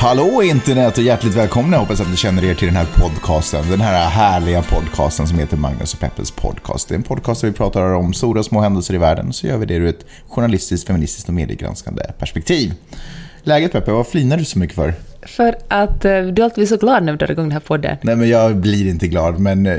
Hallå internet och hjärtligt välkomna. Jag hoppas att ni känner er till den här podcasten. Den här härliga podcasten som heter Magnus och Peppes podcast. Det är en podcast där vi pratar om stora och små händelser i världen. Så gör vi det ur ett journalistiskt, feministiskt och mediegranskande perspektiv. Läget Peppe, vad flinar du så mycket för? För att eh, du alltid blir så glad när vi drar igång den här podden. Nej men jag blir inte glad, men eh,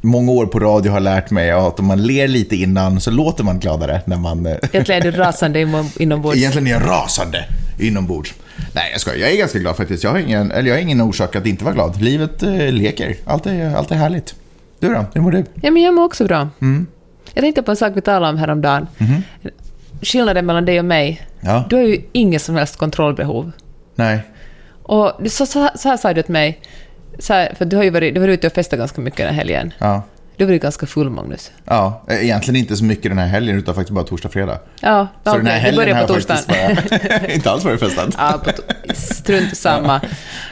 många år på radio har lärt mig att om man ler lite innan så låter man gladare när man... eh, Egentligen är du rasande inom- inombords. Egentligen är jag rasande inombords. Nej, jag skojar. Jag är ganska glad faktiskt. Jag har ingen, eller jag har ingen orsak att inte vara glad. Livet eh, leker. Allt är, allt är härligt. Du då? Hur mår du? Ja, men jag mår också bra. Mm. Jag tänkte på en sak vi talade om häromdagen. Skillnaden mellan dig och mig. Ja. Du har ju inget som helst kontrollbehov. Nej. Och så, så, så här sa du till mig, här, för du har ju varit, du har varit ute och festat ganska mycket den här helgen. Ja. Du varit ganska full, Magnus. Ja, eh, egentligen inte så mycket den här helgen utan faktiskt bara torsdag, fredag. Ja, Så okej, den här helgen börjar på torsdagen. bara, inte alls varit festad. Ja, strunt samma.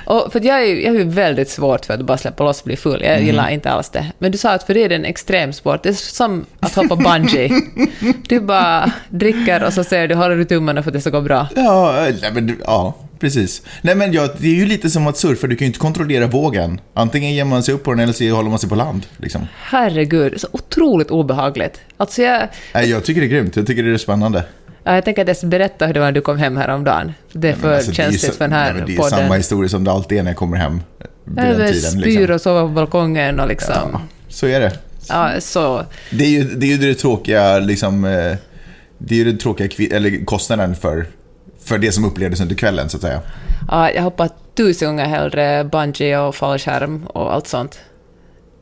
Och för jag, är, jag har väldigt svårt för att bara släppa loss och bli full. Jag gillar inte alls det. Men du sa att för det är det en extremsport. Det är som att hoppa bungee. Du bara dricker och så säger du, håller du tummarna för att det ska gå bra. Ja, men, ja, precis. Nej men ja, det är ju lite som att surfa, du kan ju inte kontrollera vågen. Antingen ger man sig upp på den eller så håller man sig på land. Liksom. Herregud, så otroligt obehagligt. Alltså jag, Nej, jag tycker det är grymt, jag tycker det är spännande. ja, jag tänker att jag ska berätta hur det var när du kom hem häromdagen. Det är för alltså, känsligt så- för den här nej, Det är podden. samma historia som det alltid är när jag kommer hem. Vid Jag den tiden. spyr Liksom. och sova på balkongen och liksom... Ja, så är det. Ja, så... Det är ju det, är ju det tråkiga, liksom, eh, det är ju det tråkiga eller kostnaden för, för det som upplevdes under kvällen, så att säga. Ja, jag hoppar tusen gånger hellre bungee och fallskärm och allt sånt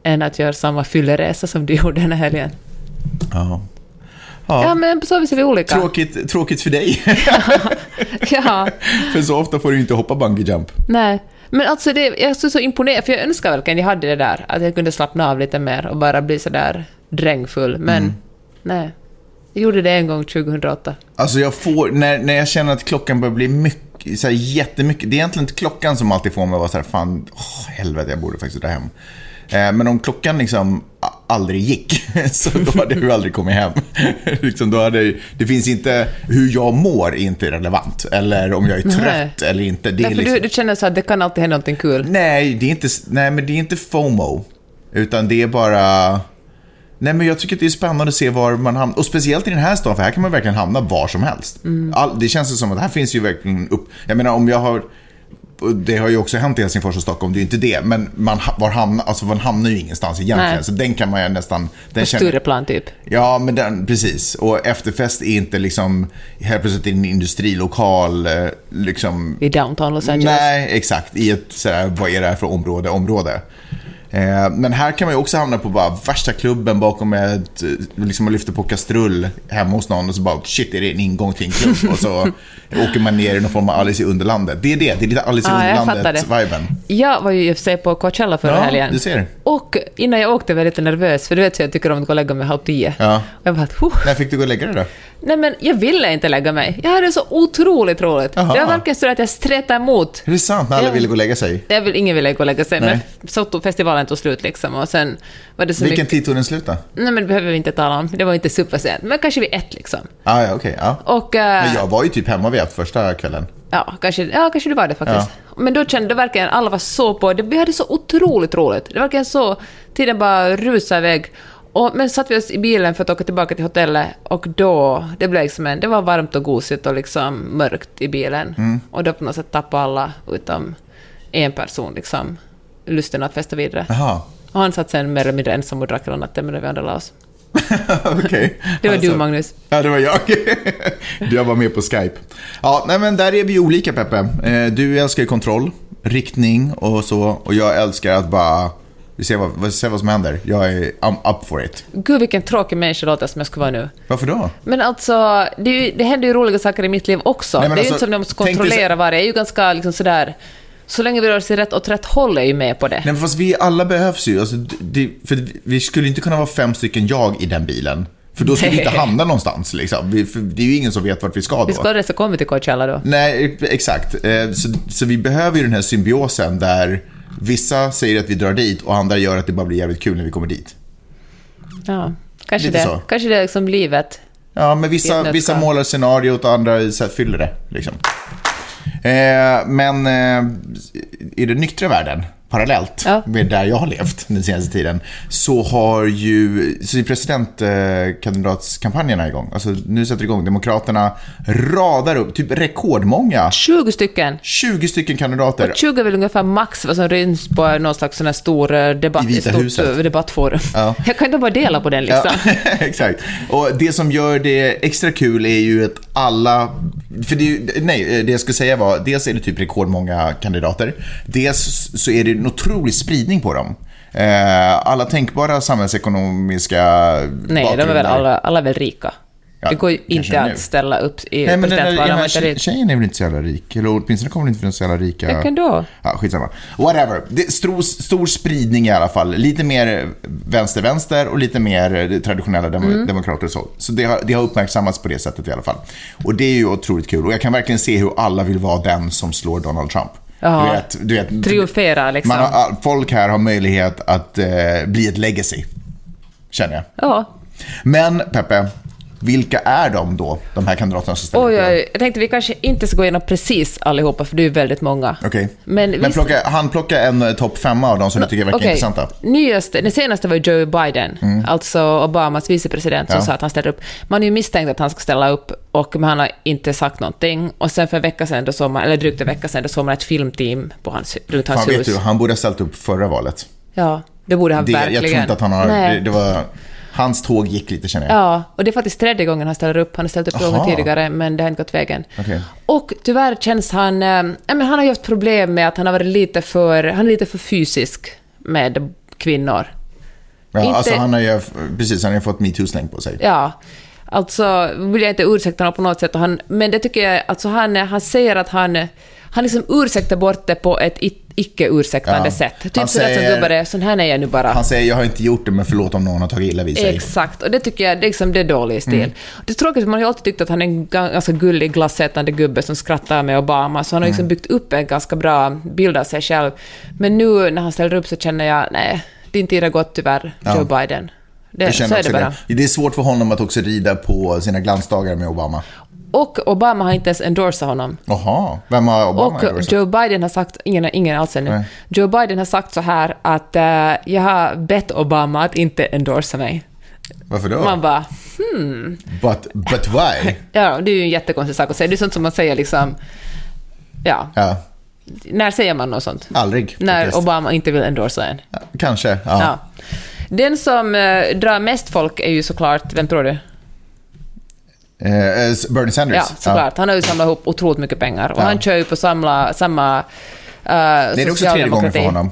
än att göra samma fylleresa som du gjorde den här helgen. Ja. Ja, Ja, men på så vis är vi olika. tråkigt, tråkigt för dig, Ja, för så ofta får du inte hoppa bungee jump. nej. Men alltså, det, jag är så, imponerad, för jag önskar verkligen jag hade det där, att jag kunde slappna av lite mer och bara bli så där drängfull. Men Mm. nej. Jag gjorde det en gång 2008. Alltså jag får, när, när jag känner att klockan börjar bli mycket, så här jättemycket. Det är egentligen inte klockan som alltid får mig att vara så här, fan, åh, helvete, jag borde faktiskt dra hem. Eh, men om klockan liksom aldrig gick, så då hade jag ju aldrig kommit hem. liksom, då hade, det finns inte, hur jag mår är inte relevant. Eller om jag är trött eller inte. Det Nej, för liksom, du, du känner så att det kan alltid hända någonting kul. Nej, det är inte, nej, men det är inte FOMO. Utan det är bara... Nej, men jag tycker att det är spännande att se var man hamnar. Och speciellt i den här stan, för här kan man verkligen hamna var som helst. All, det känns som att här finns ju verkligen upp... Jag menar, om jag har... Det har ju också hänt i Helsingfors och Stockholm, det är ju inte det. Men man, var hamnar, alltså man hamnar ju ingenstans egentligen. Nej. Så den kan man ju nästan... Den På större plan typ. Ja, men den, precis. Och efterfest är inte liksom helt plötsligt en industrilokal, eh, liksom I downtown Los Angeles. Nej, exakt. I ett sådär, vad är det här för område, område. Eh, men här kan man ju också hamna på bara värsta klubben bakom ett, eh, liksom man lyfter på kastrull hemma hos någon och så bara shit, är det en ingång till en klubb? och så åker man ner i någon form av Alice i Underlandet. Det är det, det är lite Alice i Ja, jag. Underlandet-viben. Jag var ju i och för sig på Coachella förra Ja, helgen. du ser. Och innan jag åkte var jag lite nervös, för du vet hur jag tycker om att gå och lägga mig halv tio. Ja. Och jag bara, huh. När fick du gå och lägga dig då? Nej men jag ville inte lägga mig. Jag hade så otroligt roligt. Jaha. Det var verkligen så att jag stretade emot. Är det sant? När alla ville gå och lägga sig? Jag vill, ingen ville gå och lägga sig, Nej. men så festivalen tog slut liksom. Och sen var det så Vilken mycket... tid tog den slut då? Nej men det behöver vi inte tala om. Det var inte supersent. Men kanske vid ett liksom. Ah, ja, okej. ja. Och... eh, Men jag var ju typ hemma vid ett första kvällen. Ja, kanske, ja, kanske det var det faktiskt. Men då kände jag verkligen alla var så på det. Vi hade så otroligt roligt. Det var verkligen så, tiden bara rusade iväg. Och, men satt vi oss i bilen för att åka tillbaka till hotellet och då, det blev liksom en, det var varmt och gosigt och liksom mörkt i bilen. Och då på något sätt tappade alla utom en person liksom lusten att festa vidare. Jaha. Och han satt sen mer eller mindre ensam och drack hela natten medan vi andra la oss. Okej. Det var Alltså- du Magnus. Ja, det var jag. jag var med på Skype. Ja, nej men där är vi olika Peppe. Eh, Du älskar ju kontroll, riktning och så. Och jag älskar att bara, vi ser vad, vi ser vad som händer. Jag är I'm up for it. Gud vilken tråkig människa låter som jag skulle vara nu. Varför då? Men alltså, det, ju, det händer ju roliga saker i mitt liv också. Nej, det är ju alltså, inte som att jag måste kontrollera är. Jag är ju ganska liksom sådär... Så länge vi rör oss rätt åt rätt håll är jag ju med på det. Nej, men fast vi alla behövs ju. Alltså, det, för vi skulle inte kunna vara fem stycken jag i den bilen. För då ska vi inte hamna någonstans. Liksom. Vi, det är ju ingen som vet vart vi ska då. Vi ska så komma till Coachella då. Nej, exakt. Eh, Så, så vi behöver ju den här symbiosen där vissa säger att vi drar dit och andra gör att det bara blir jävligt kul när vi kommer dit. Ja, kanske Lite det. så. Kanske det är liksom livet. Ja, men vissa, vissa målar scenariot och andra så här, fyller det. Liksom. Eh, men eh, i den nyktra världen, parallellt Ja. med där jag har levt den senaste tiden, så har ju så är presidentkandidatskampanjerna igång. Alltså, nu sätter igång. Demokraterna radar upp typ rekordmånga. 20 stycken. 20 stycken kandidater. 20 är väl ungefär max vad som ryms på någon slags sån här stor eh, debatt, I Vita stort huset. debattforum. Ja. Jag kan inte bara dela på den liksom. Ja, exakt. Och det som gör det extra kul är ju att alla... För det, nej, det jag skulle säga var, dels är det typ rekordmånga kandidater. Dels så är det en otrolig spridning på dem. Eh, alla tänkbara samhällsekonomiska Nej, de är väl alla, alla är väl rika. Ja, det går ju inte nu. att ställa upp i Nej, men den, där, den här tje- tjejen är väl inte så jävla rik? Eller åtminstone kommer hon inte från så jävla rika... Vilken då? Ja, skitsamma. Whatever. Det stor, stor spridning i alla fall. Lite mer vänster-vänster och lite mer traditionella dem- Mm. demokrater och så. Så det har, det har uppmärksammats på det sättet i alla fall. Och det är ju otroligt kul. Och jag kan verkligen se hur alla vill vara den som slår Donald Trump. Ja. Du vet, du vet, Triumfera liksom. man har, folk här har möjlighet att eh, bli ett legacy. Känner jag. Ja. Men Peppe, vilka är de då, de här kandidaterna som ställer Oj, oj, jag tänkte vi kanske inte ska gå igenom precis allihopa, för det är väldigt många. Okej. Men Men plocka, han plocka en eh, topp femma av de som du tycker verkar Okej, intressanta. Nyaste, den senaste var ju Joe Biden, alltså Obamas vicepresident, som Mm. Ja. sa att han ställer upp. Man är ju misstänkt att han ska ställa upp, och, men han har inte sagt någonting. Och sen för en vecka sedan, då såg man, eller drygt en vecka sedan, då såg man ett filmteam på hans, runt hans Fan, vet hus. du, han borde ha ställt upp förra valet. Ja, det borde han Det, verkligen. jag tror inte att han har... Nej. Det, det var, hans tåg gick lite känner jag. Ja, och det är faktiskt tredje gången han ställer upp. Han har ställt upp Jaha. gånger tidigare, men det har inte gått vägen. Okej. Och tyvärr känns han... Ja, men han har ju haft problem med att han har varit lite för... Han är lite för fysisk med kvinnor. Ja, inte- Alltså han har ju, precis, han har ju fått metoo-släng på sig. Ja, alltså vill jag inte ursäkta honom på något sätt, han, men det tycker jag, alltså han, han säger att han, han liksom ursäktar bort det på ett i- icke-ursäktande Ja. sätt. Typ Han sådär som gubbar är, sån här är jag nu bara. Han säger jag har inte gjort det men förlåt om någon har tagit illa vid sig. Exakt, och det tycker jag det är, liksom, det är dålig stil. Mm. Det är tråkigt, man har ju alltid tyckt att han är en ga- ganska gullig, glassätande gubbe som skrattar med Obama, så han har Mm. liksom byggt upp en ganska bra bild av sig själv. Men nu när han ställer upp så känner jag, nej, är inte illa gott tyvärr, Ja. Joe Biden. Det, Jag så känner är också det bara. det. Det är svårt för honom att också rida på sina glansdagar med Obama. Och Obama har inte ens endorsat honom. Jaha, vem har Obama Och endorsat? Joe Biden har sagt, ingen, ingen alls ännu, Nej. Joe Biden har sagt så här att eh, jag har bett Obama att inte endorsa mig. Varför då? Man bara, But, but why? ja, det är ju en jättekonstig sak att säga. Det är sånt som man säger liksom, ja, Ja, när säger man något sånt? aldrig. När faktiskt. Obama inte vill endorsa en. Kanske, ja. Ja. Den som eh, drar mest folk är ju såklart, vem tror du? Eh, eh, Bernie Sanders. Ja, såklart. Han har ju samlat ihop otroligt mycket pengar. Och Ja. han kör ju på samla, samma uh, Det är också tredje gången för honom.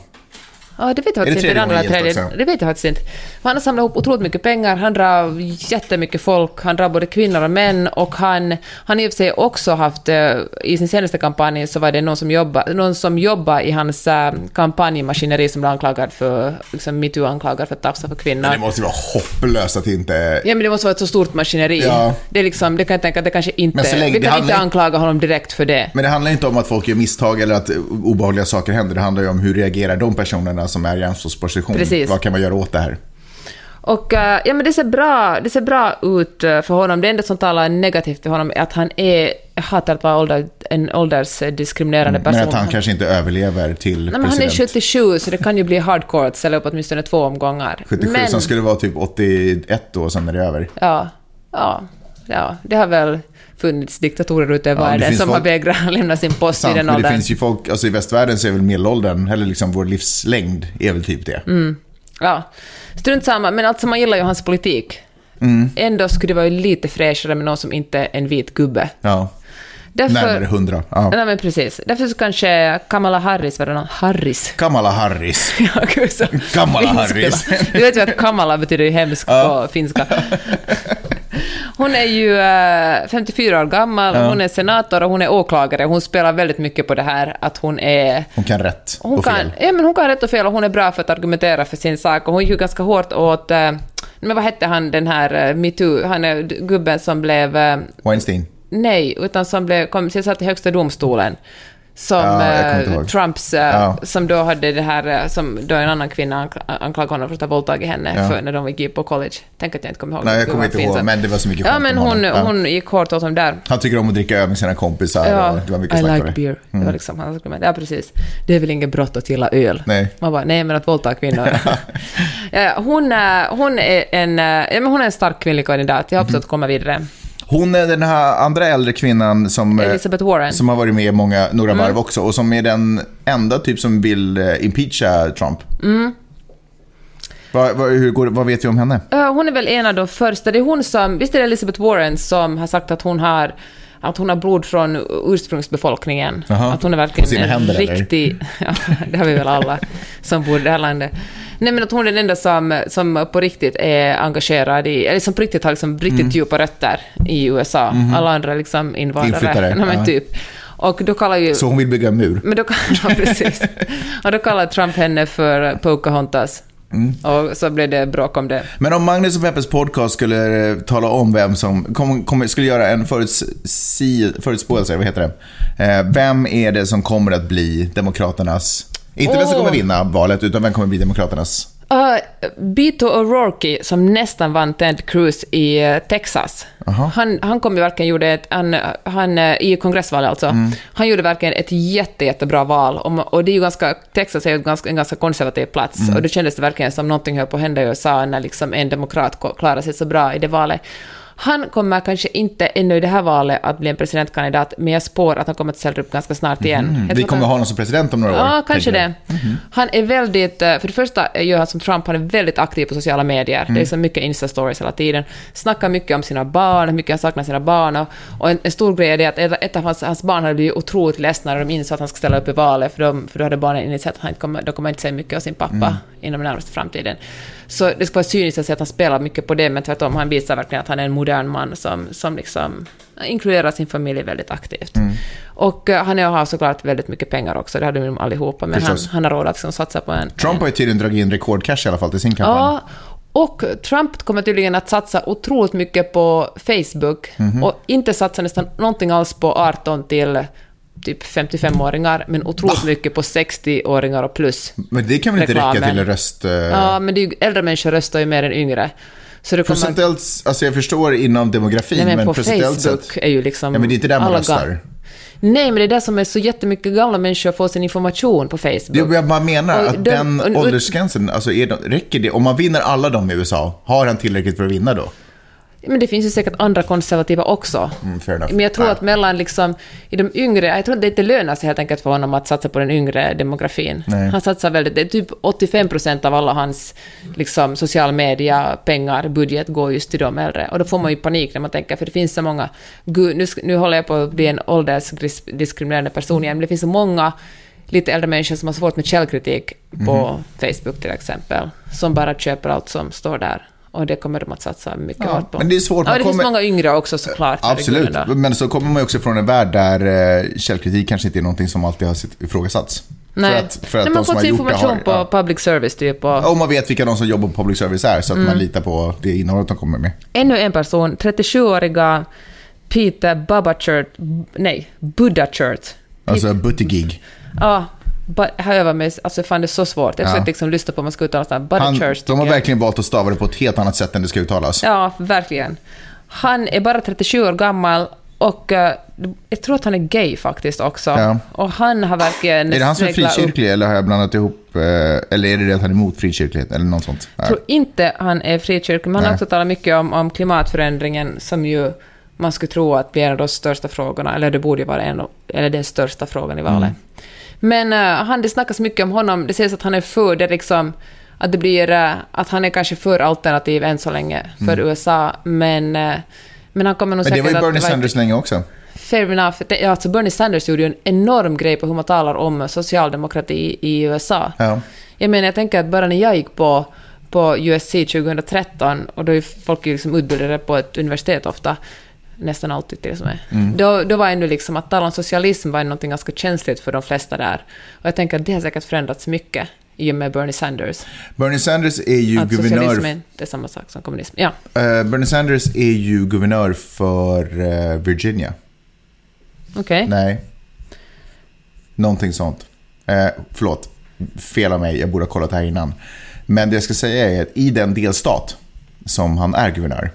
Ja, det vet jag faktiskt inte. Det, andra tredje, det vet jag faktiskt inte. Han har samlat ihop otroligt mycket pengar, han drar jättemycket folk, han drar både kvinnor och män och han har i och för sig också haft, eh, i sin senaste kampanj så var det någon som jobbar, någon som jobbar i hans äh, kampanjmaskineri som blev anklagad för, liksom metoo-anklagad för att tafsa på kvinnor. Men det måste ju vara hopplöst att inte... Ja, men det måste vara ett så stort maskineri. Ja. Det är liksom, det kan jag tänka att det kanske inte... Men så länge- vi kan inte handlar- anklaga honom direkt för det. Men det handlar inte om att folk gör misstag eller att obehagliga saker händer. Det handlar ju om hur reagerar de personerna som är i ansvarsposition. Precis. Vad kan man göra åt det här? Och eh, ja, men det ser, bra, det ser bra ut eh, för honom. Det enda som talar negativt för honom är att han är... Jag hatar att vara ålder, en åldersdiskriminerande person. Men att han kanske inte överlever till Nej, men han är president. 77, så det kan ju bli hardcore att ställa upp åtminstone två omgångar. 77 men, som skulle vara typ 81 då sen är det över. Ja, ja, ja, det har väl funnits diktatorer ute i det världen som har folk- vägrat lämna sin post i Sant, den men det åldern. finns ju folk, alltså i västvärlden så är väl medelåldern, eller liksom vår livslängd, är väl typ det. Mm. Ja, strunt samma, men alltså man gillar ju hans politik. Mm. Ändå skulle det vara lite fräschare med någon som inte är en vit gubbe. Ja, Därför, närmare 100. Ja. Nej, men precis. Därför så kanske Kamala Harris var det någon... Harris? Kamala Harris. Ja, gud, så Kamala finska Harris. Du vet ju att Kamala betyder ju hemsk på finska. Hon är ju eh, 54 år gammal, hon är senator och hon är åklagare. Hon spelar väldigt mycket på det här att hon är... Hon kan rätt Hon och kan, fel. ja, men hon kan rätt och fel och hon är bra för att argumentera för sin sak. Och hon gick ju ganska hårt åt eh, Men vad hette han, den här uh, metoo, han är gubben som blev... Weinstein. nej, utan som blev, kom till satt i högsta domstolen. Som Ja, eh. Trumps, eh, Ja. som då hade det här, eh, som då en annan kvinna ankla- anklagade honom för att ha våldtagit henne Ja. för när de gick på college. Tänk att jag inte kommer ihåg. Nej, jag kommer inte ihåg, men det var så mycket Ja, men hon, hon gick hårt åt honom där. Han tycker om att dricka öl med sina kompisar. Ja, och det var mycket I like beer. Det var liksom hans argument. Ja, precis. Det är väl inget brott att gilla öl. Nej. Man bara, nej men att våldta kvinnor. hon, hon, är en, eh, ja, men hon är en stark kvinnlig kandidat. Jag hoppas att hon kommer vidare. Hon är den här andra äldre kvinnan som, eh, Elizabeth Warren. som har varit med i många, några Mm. varv också och som är den enda typ som vill eh, impeacha Trump. Mm. Vad, vad, hur går, vad vet vi om henne? Ja, hon är väl en av de första. Det är hon som, visst är det Elizabeth Warren som har sagt att hon har att hon har blod från ursprungsbefolkningen. Jaha. Att hon är verkligen en händer, riktig... Ja, det har vi väl alla som bor i det här landet. Nej, men att hon är den enda som, som på riktigt är engagerad i... Eller som på riktigt har liksom riktigt Mm. djupa rötter i USA. Alla andra liksom invandrare. Inflyttare, Ja, men typ. Och då kallar ju... Så hon vill bygga en mur? Men då ja, precis. Och då kallar Trump henne för Pocahontas. Mm. Och så blev det bråk om det. Men om Magnus och Peppes podcast skulle eh, tala om vem som kom, kom, skulle göra en förutsi, förutspåelse, vad heter det? Eh, vem är det som kommer att bli Demokraternas, inte vem som kommer vinna valet, utan vem kommer bli Demokraternas? Uh, Beto O'Rourke, som nästan vann Ted Cruz i eh, Texas, Aha. han, han kom ju verkligen gjorde ett, han, han, eh, i kongressvalet alltså, Mm. han gjorde verkligen ett jätte, jättebra val. Och, och det är ju ganska, Texas är ju ganska, en ganska konservativ plats, Mm. och det kändes det verkligen som någonting höll på att hända i USA när liksom en demokrat klarade sig så bra i det valet. Han kommer kanske inte ännu i det här valet att bli en presidentkandidat, men jag spår att han kommer att ställa upp ganska snart igen. Mm. Vi att kommer han- ha honom som president om några år. Ja, kanske det. jag. Han är väldigt, eh, för det första gör han som Trump, han är väldigt aktiv på sociala medier. Mm. Det är så mycket Insta-stories hela tiden. Snackar mycket om sina barn, hur mycket han saknar sina barn. Och, och en, en stor grej är det att ett- av hans, hans barn hade blivit otroligt ledsna när de insåg att han skulle ställa upp i valet, för, de, för då hade barnen insett att han inte kommer, de kommer inte säga mycket av sin pappa Mm. inom den närmaste framtiden. Så det ska vara cyniskt att säga att han spelar mycket på det, men tvärtom, han visar verkligen att han är en modern man som, som liksom inkluderar sin familj väldigt aktivt. Mm. Och eh, han har såklart väldigt mycket pengar också, det hade de allihopa, men han, Förstås. han har råd att liksom satsa på en... Trump har ju tydligen dragit in rekordcash i alla fall till sin kampanj. Ja, och Trump kommer tydligen att satsa otroligt mycket på Facebook Mhm. och inte satsa nästan någonting alls på 18 till typ 55-åringar, men otroligt mycket på 60-åringar och plus. Men det kan väl inte räcka till en röst... eh, Ja, men ju, äldre människor röstar ju mer än yngre. Så det. Procentuellt, alltså jag förstår inom demografin, Nej, men, men, på procentuellt Facebook sett... är ju liksom... Ja, men det är inte där man alla röstar. Nej, men det är där som är så jättemycket gamla människor får sin information på Facebook. Det jag bara menar, Och att de- den åldersgränsen, alltså är de, räcker det? Om man vinner alla de i USA, har han tillräckligt för att vinna då? Men det finns ju säkert andra konservativa också. Mm. Men jag tror Nej. att mellan liksom, i de yngre, jag tror att det inte lönar sig helt enkelt för honom att satsa på den yngre demografin. Nej. Han satsar väldigt, det är typ 85 procent av alla hans liksom, social media, pengar, budget går just till de äldre. Och då får man ju panik när man tänker, för det finns så många, gud, nu, nu håller jag på att bli en åldersdiskriminerande person igen, men det finns så många lite äldre människor som har svårt med källkritik på Facebook till exempel, som bara köper allt som står där. Och det kommer de att satsa mycket Ja, hårt på. men det är svårt, Ja, man det kommer- finns många yngre också såklart. Absolut, herregud, då. men så kommer man ju också från en värld där eh, källkritik kanske inte är någonting som alltid har sitt- ifrågasatts. Nej, För att, för att Nej, man får har sin information har... på Ja. public service typ. Och Och man vet vilka de som jobbar på public service är, så att Mm. man litar på det innehållet de kommer med. ännu en person, 37-åriga Peter Babachert, nej, Budachert. Alltså Buttigieg. Ja, ba- här övar mig, alltså fan det är så svårt. Jag Ja. försökte liksom lyssna på vad man ska uttala. Han, Budachert. de har jag. verkligen valt att stava det på ett helt annat sätt än det ska uttalas. Ja, verkligen. Han är bara 37 år gammal och eh, jag tror att han är gay faktiskt också. Ja. Och han har verkligen... Är det han som är sneglat upp- frikyrklig eller har jag blandat ihop, eh, eller är det det att han är emot frikyrklighet eller något sånt? Jag tror inte han är frikyrklig, men han har också talat mycket om, om klimatförändringen som ju man skulle tro att blir en av de största frågorna, eller det borde ju vara en eller den största frågan i valet. Mm. Men uh, han, det snackas mycket om honom, det sägs att han är för det liksom, att det blir, eh, att han är kanske för alternativ än så länge för USA, men, eh, men han kommer nog Mm. Men det säkert var ju Bernie att... Sanders länge också. Fair enough. Ja, alltså Bernie Sanders gjorde ju en enorm grej på hur man talar om socialdemokrati i USA. Ja. Jag menar, jag tänker att bara när jag gick på, på USC 2013, och då är folk liksom utbildade på ett universitet ofta, nästan alltid till och med, då, då var ändå liksom att tala om socialism var något ganska känsligt för de flesta där. Och jag tänker att det har säkert förändrats mycket. i och med Bernie Sanders. Bernie Sanders är ju Att guvernör... socialism är inte samma sak som kommunism. Ja. eh, Bernie Sanders är ju guvernör för eh, Virginia. Okej. Nej. Någonting sånt. Eh, förlåt, fel av mig, jag borde ha kollat det här innan. Men det jag ska säga är att i den delstat som han är guvernör,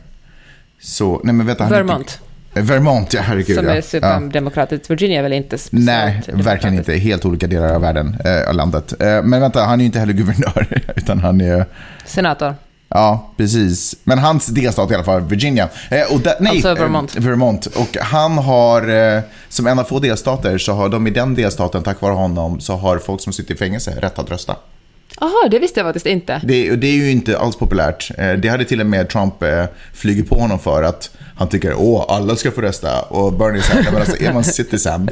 så... Nej men vänta, Vermont. Eh, Vermont, ja herregud. Som ja. är ja. superdemokratiskt. Virginia är väl inte speciellt Nej, verkligen inte. Helt olika delar av världen, eh, landet. Eh, men vänta, han är ju inte heller guvernör, utan han är... Senator. Ja, precis. Men hans delstat i alla fall, Virginia. Eh, och där, nej, Alltså eh, Vermont. Vermont. Och han har, eh, som en av få delstater, så har de i den delstaten, tack vare honom, så har folk som sitter i fängelse rätt att rösta. Jaha, det visste jag faktiskt inte. Det, det är ju inte alls populärt. Eh, det hade till och med Trump eh, flugit på honom för att han tycker åh, alla ska få rösta. Och Bernie säger, men alltså, är man citizen,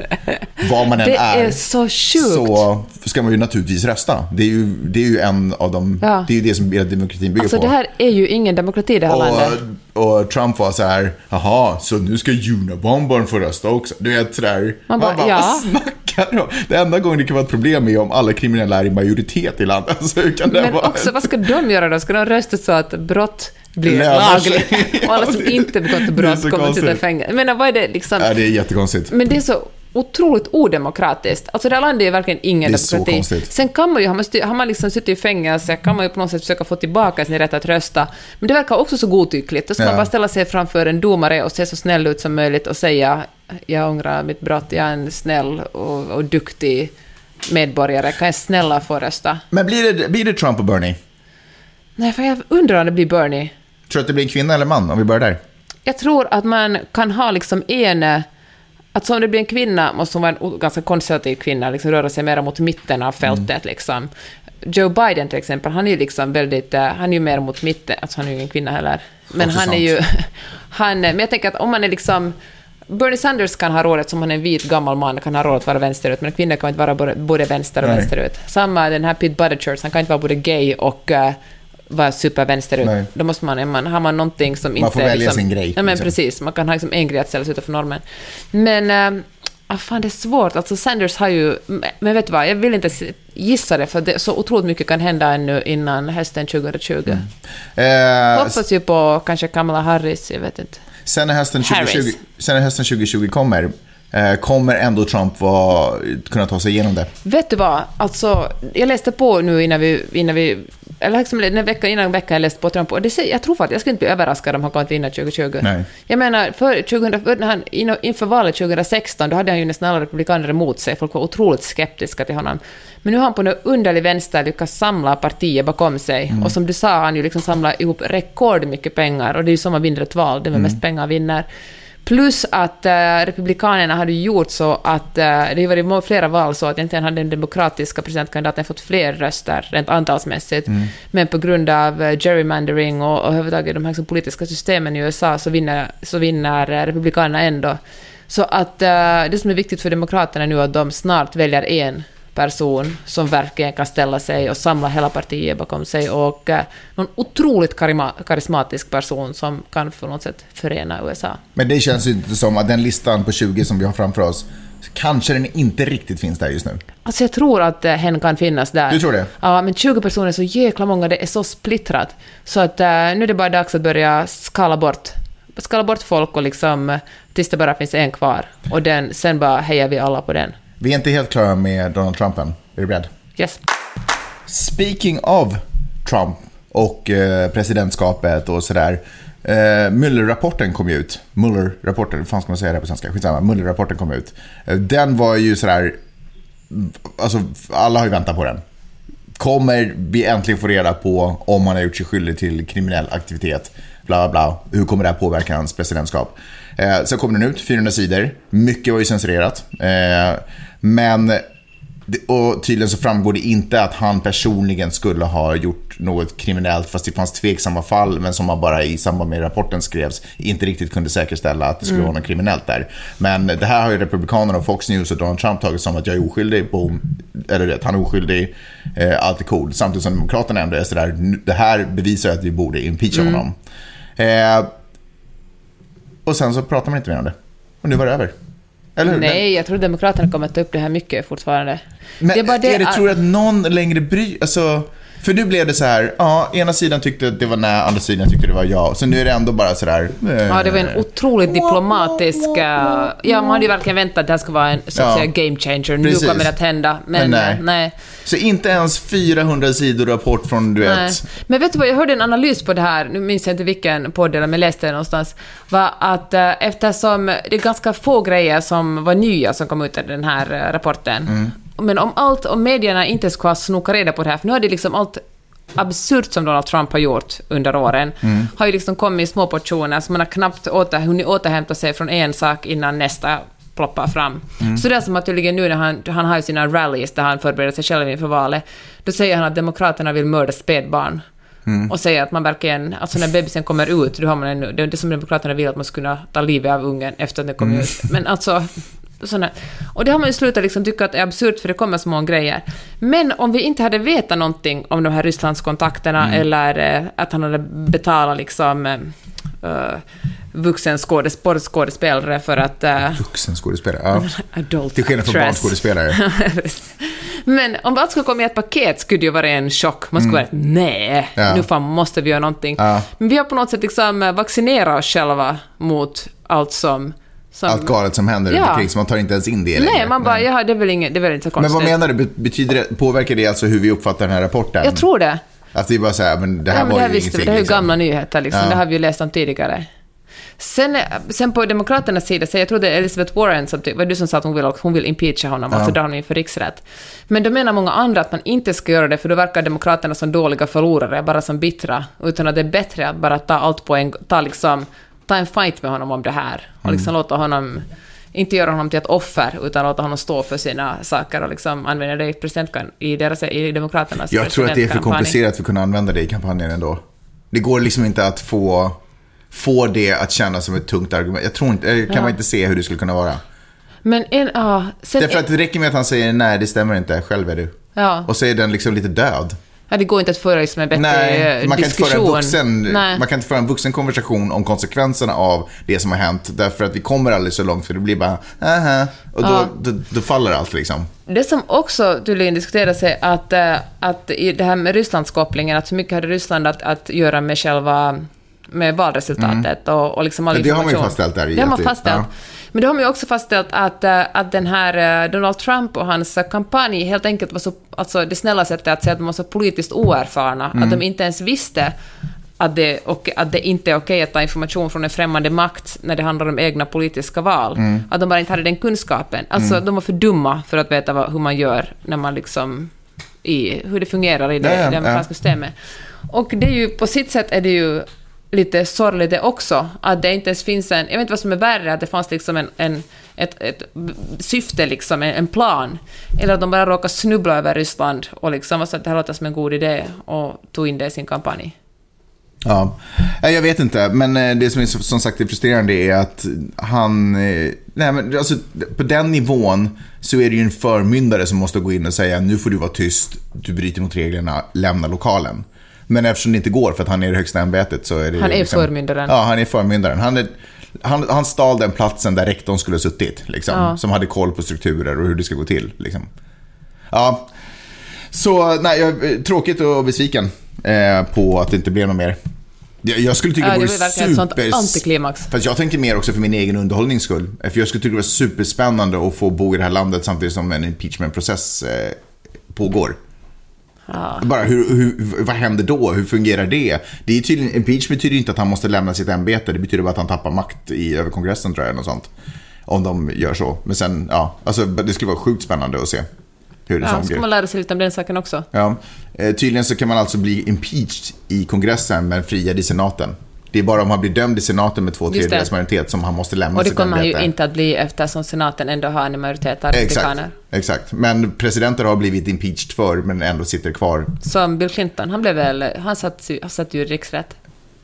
vad man än Det är, är så sjukt. så ska man ju naturligtvis rösta. Det är ju, det är ju en av de, Ja. det är ju det som hela demokratin bygger Alltså på. det här är ju ingen demokrati det här landet. Och, och Trump var så här, jaha, så nu ska Unabombarn få rösta också. Du vet sådär. Man bara, vad ja. snackar du? Det enda gången det kan vara ett problem är om alla kriminella är i majoritet i landet. Alltså, hur kan det Men vara? också, vad ska de göra då? Ska de rösta så att brott blir lagligt? Och alla som inte begått brott så kommer att sitta i fängelse. Menar, vad är det liksom? Ja, det är jättekonstigt. Men det är så otroligt odemokratiskt. Alltså det här landet är ju verkligen ingen så demokrati. konstigt. Sen kan man ju, har man, styr, har man liksom suttit i fängelse, kan man ju på något sätt försöka få tillbaka sin rätt att rösta. Men det verkar också så godtyckligt. Då ska Ja. man bara ställa sig framför en domare och se så snäll ut som möjligt och säga jag ångrar mitt brott, jag är en snäll och, och duktig medborgare, kan jag snälla få rösta? Men blir det, blir det Trump och Bernie? Nej, för jag undrar om det blir Bernie. Tror du att det blir en kvinna eller man om vi börjar där? Jag tror att man kan ha liksom en... Alltså om det blir en kvinna måste hon vara en ganska konservativ kvinna, liksom röra sig mer mot mitten av fältet. Mm. Liksom. Joe Biden till exempel, han är ju liksom väldigt... eh, Han är ju mer mot mitten, alltså han är ju ingen kvinna heller. Men Också han är sant. ju... Han, men jag tänker att om man är liksom... Bernie Sanders kan ha rådet, som han är en vit gammal man, kan ha råd att vara vänsterut, men kvinnor kan inte vara både, både vänster och Nej. vänsterut. Samma den här Pete Buttigieg, han kan inte vara både gay och vara supervänsterut. Nej. Då måste man, man, har man någonting som inte... får välja liksom, sin grej, Ja, men liksom. precis. Man kan ha liksom en grej att ställa sig utanför normen. Men... Ah, fan, det är svårt. Alltså Sanders har ju... Men vet du vad, jag vill inte gissa det, för det, så otroligt mycket kan hända ännu innan hösten 2020. Eh, Hoppas ju på kanske Kamala Harris, jag vet inte. sen, när hösten 2020, Harris. sen när hösten 2020 kommer, eh, kommer ändå Trump vara, kunna ta sig igenom det? Vet du vad, alltså, jag läste på nu innan vi, innan vi eller liksom den veckan innan veckan jag läste på Trump, och det säger, jag tror faktiskt, jag skulle inte bli överraskad om han att vinna 2020. Nej. Jag menar, för 2000, för när han, in- inför valet 2016, då hade han ju nästan alla republikaner emot sig, folk var otroligt skeptiska till honom. Men nu har han på något underlig vänster lyckats samla partier bakom sig, och som du sa, han ju liksom samlat ihop rekordmycket pengar, och det är ju som man vinner ett val, den med mest pengar vinner. Plus att eh, Republikanerna hade gjort så att eh, det har varit flera val så att egentligen hade den demokratiska presidentkandidaten fått fler röster rent antalsmässigt. Men på grund av eh, gerrymandering och, och överhuvudtaget de här liksom, politiska systemen i USA så vinner, så vinner Republikanerna ändå. Så att det som är viktigt för Demokraterna nu är att de snart väljer en person som verkligen kan ställa sig och samla hela partiet bakom sig och eh, någon otroligt karismatisk person som kan på något sätt förena USA. Men det känns ju inte som att den listan på 20 som vi har framför oss, kanske den inte riktigt finns där just nu. Alltså jag tror att eh, hen kan finnas där. Du tror det? Ja, men 20 personer är så jäkla många, det är så splittrat. Så att eh, nu är det bara dags att börja skala bort, skala bort folk och liksom tills det bara finns en kvar. Och den, sen bara hejar vi alla på den. Vi är inte helt klara med Donald Trump än. Är du beredd? Yes. Speaking of Trump och eh, presidentskapet och sådär. Eh, Mueller-rapporten kom ju ut. Mueller-rapporten, hur fan ska man säga det på svenska? Skitsamma, Mueller-rapporten kom ut. Eh, den var ju sådär, alltså alla har ju väntat på den. Kommer vi äntligen få reda på om han har gjort sig skyldig till kriminell aktivitet? Bla, bla, bla. Hur kommer det här påverka hans presidentskap? Eh, sen kom den ut, 400 sidor. Mycket var ju censurerat. Eh, men och tydligen så framgår det inte att han personligen skulle ha gjort något kriminellt fast det fanns tveksamma fall men som man bara i samband med rapporten skrevs inte riktigt kunde säkerställa att det skulle vara något kriminellt där. Men det här har ju Republikanerna och Fox News och Donald Trump tagit som att jag är oskyldig, boom, eller rätt, han är oskyldig, eh, allt är cool. Samtidigt som Demokraterna ändå är sådär, "Nu- det här bevisar att vi borde impeacha honom. Eh, och sen så pratar man inte mer om det. Och nu var det över. Eller hur? Nej, jag tror Demokraterna kommer att ta upp det här mycket fortfarande. Men det är bara det är det, tror du att någon längre bryr... Alltså, för nu blev det så här, ja, ena sidan tyckte att det var nej, andra sidan tyckte det var ja. Så nu är det ändå bara så där... eh, Ja, det var en otroligt diplomatisk... eh, Ja, man hade ju verkligen väntat att det här ska vara en så att säga, game changer. Nu Precis. kommer det att hända. Men, Men nej. eh, nej. Så inte ens 400 sidor rapport från, du vet... Men vet du vad, jag hörde en analys på det här, nu minns jag inte vilken podd eller men läste det någonstans, var att eh, eftersom det är ganska få grejer som var nya som kom ut i den här eh, rapporten, Mm. Men om allt, om medierna inte ska ha snokat reda på det här, för nu har det liksom allt absurt som Donald Trump har gjort under åren, Mm. har ju liksom kommit i små portioner, så man har knappt åter, hunnit återhämta sig från en sak innan nästa ploppar fram. Mm. Så det är som att tydligen nu när han, han har sina rallies där han förbereder sig själv inför valet, då säger han att Demokraterna vill mörda spädbarn. Mm. Och säger att man verkligen, alltså när bebisen kommer ut, då har man en, det är det som Demokraterna vill att man ska kunna ta livet av ungen efter att den kommer Mm. ut. Men alltså, såna, och det har man ju slutat liksom tycka att det är absurt för det kommer små grejer. Men om vi inte hade vetat någonting om de här Rysslandskontakterna Mm. eller eh, att han hade betalat liksom uh, vuxenskådespelare för att... Uh, Vuxenskådespelare, ja. adult Till skillnad från barnskådespelare. Men om allt skulle komma i ett paket skulle det ju vara en chock. Man skulle vara nej, Mm. Ja. nu fan måste vi göra någonting. Ja. Men vi har på något sätt liksom vaccinerat oss själva mot allt som... som Allt galet som händer Ja. omkring, så man tar inte ens in det längre. Nej, man bara, ja, det är väl, inget, det är väl inte så Men konstigt. vad menar du? Be- Betyder det, påverkar det alltså hur vi uppfattar den här rapporten? Jag tror det. Att det är bara så här, men det här Ja, men var det här ju visste vi, ingenting. det här är ju liksom. gamla nyheter liksom. Ja. Det har vi ju läst om tidigare. Sen, sen på Demokraternas sida, så jag tror det är Elizabeth Warren som var du som sa att hon vill, hon vill impeacha honom, alltså dra honom inför riksrätt. Men då menar många andra att man inte ska göra det, för då verkar Demokraterna som dåliga förlorare, bara som bittra, utan att det är bättre att bara ta allt på en ta liksom, ta en fight med honom om det här, och Mm. liksom låta honom inte göra honom till ett offer, utan låta honom stå för sina saker och liksom använda det i, presidentkan- i, deras, i Demokraternas Jag tror att det är för komplicerat för att kunna använda det i kampanjen ändå. Det går liksom inte att få, få det att kännas som ett tungt argument. Jag tror inte, jag kan Ja. man inte se hur det skulle kunna vara. Men en, ja. Därför att det räcker med att han säger nej, det stämmer inte, själv är du. ja. Och så är den liksom lite död. Ja, det går inte att föra liksom en bättre Nej, man kan, inte föra en diskussion. vuxen, Nej. man kan inte föra en vuxen konversation om konsekvenserna av det som har hänt. Därför att vi kommer aldrig så långt, för det blir bara, aha. Och då, Ja. då, då faller allt liksom. Det som också tydligen diskuteras är att, eh, att i det här med Rysslandskopplingen, att hur mycket hade Ryssland att, att göra med själva med valresultatet och, och liksom all Ja, det har man ju information. fastställt där i Det har man fastställt. ja. Men då har man ju också fastställt att, eh, att den här eh, Donald Trump och hans eh, kampanj helt enkelt var så, alltså det snälla sättet att säga att de var så politiskt oerfarna, Mm. att de inte ens visste att det, och, att det inte är okej att ta information från en främmande makt när det handlar om egna politiska val. Mm. Att de bara inte hade den kunskapen. Alltså, de var för dumma för att veta vad, hur man gör när man liksom... I, hur det fungerar i det, Ja, ja, det amerikanska ja. systemet. Och det är ju, på sitt sätt är det ju lite sorgligt det också, att det inte ens finns en... Jag vet inte vad som är värre, att det fanns liksom en, en, ett, ett syfte, liksom, en, en plan. Eller att de bara råkade snubbla över Ryssland och liksom var så att det här låter som en god idé och tog in det i sin kampanj. Ja, jag vet inte. Men eh, det som är som sagt är frustrerande är att han... Eh, nej, men alltså, på den nivån så är det ju en förmyndare som måste gå in och säga nu får du vara tyst, du bryter mot reglerna, lämna lokalen. Men eftersom det inte går för att han är i det högsta ämbetet så är det Han är förmyndaren. Ja, han är förmyndaren. Han, är, han, han stal den platsen där rektorn skulle ha suttit. Liksom, Ja. Som hade koll på strukturer och hur det ska gå till. Liksom. Ja, så nej, jag tråkigt och besviken eh, på att det inte blev något mer. Jag, jag skulle tycka Ja, det vore verkligen ett super... antiklimax. Fast jag tänker mer också för min egen underhållnings skull. För jag skulle tycka det var superspännande att få bo i det här landet samtidigt som en impeachmentprocess eh, pågår. Bara hur, hur, vad händer då? Hur fungerar det? det är tydligen, impeach betyder inte att han måste lämna sitt ämbete. Det betyder bara att han tappar makt i, över kongressen tror jag. Något sånt. Om de gör så. Men sen, ja. Alltså, det skulle vara sjukt spännande att se. Hur det Ja, så ska man lära sig lite om den saken också. Ja, eh, tydligen så kan man alltså bli impeached i kongressen men friad i senaten. Det är bara om han blir dömd i senaten med två tredjedels majoritet som han måste lämna Och det kommer han ju inte att bli eftersom senaten ändå har en majoritet av republikaner. exakt. Men presidenter har blivit impeached för men ändå sitter kvar. Som Bill Clinton, han blev väl... Han satt, han satt ju i riksrätt.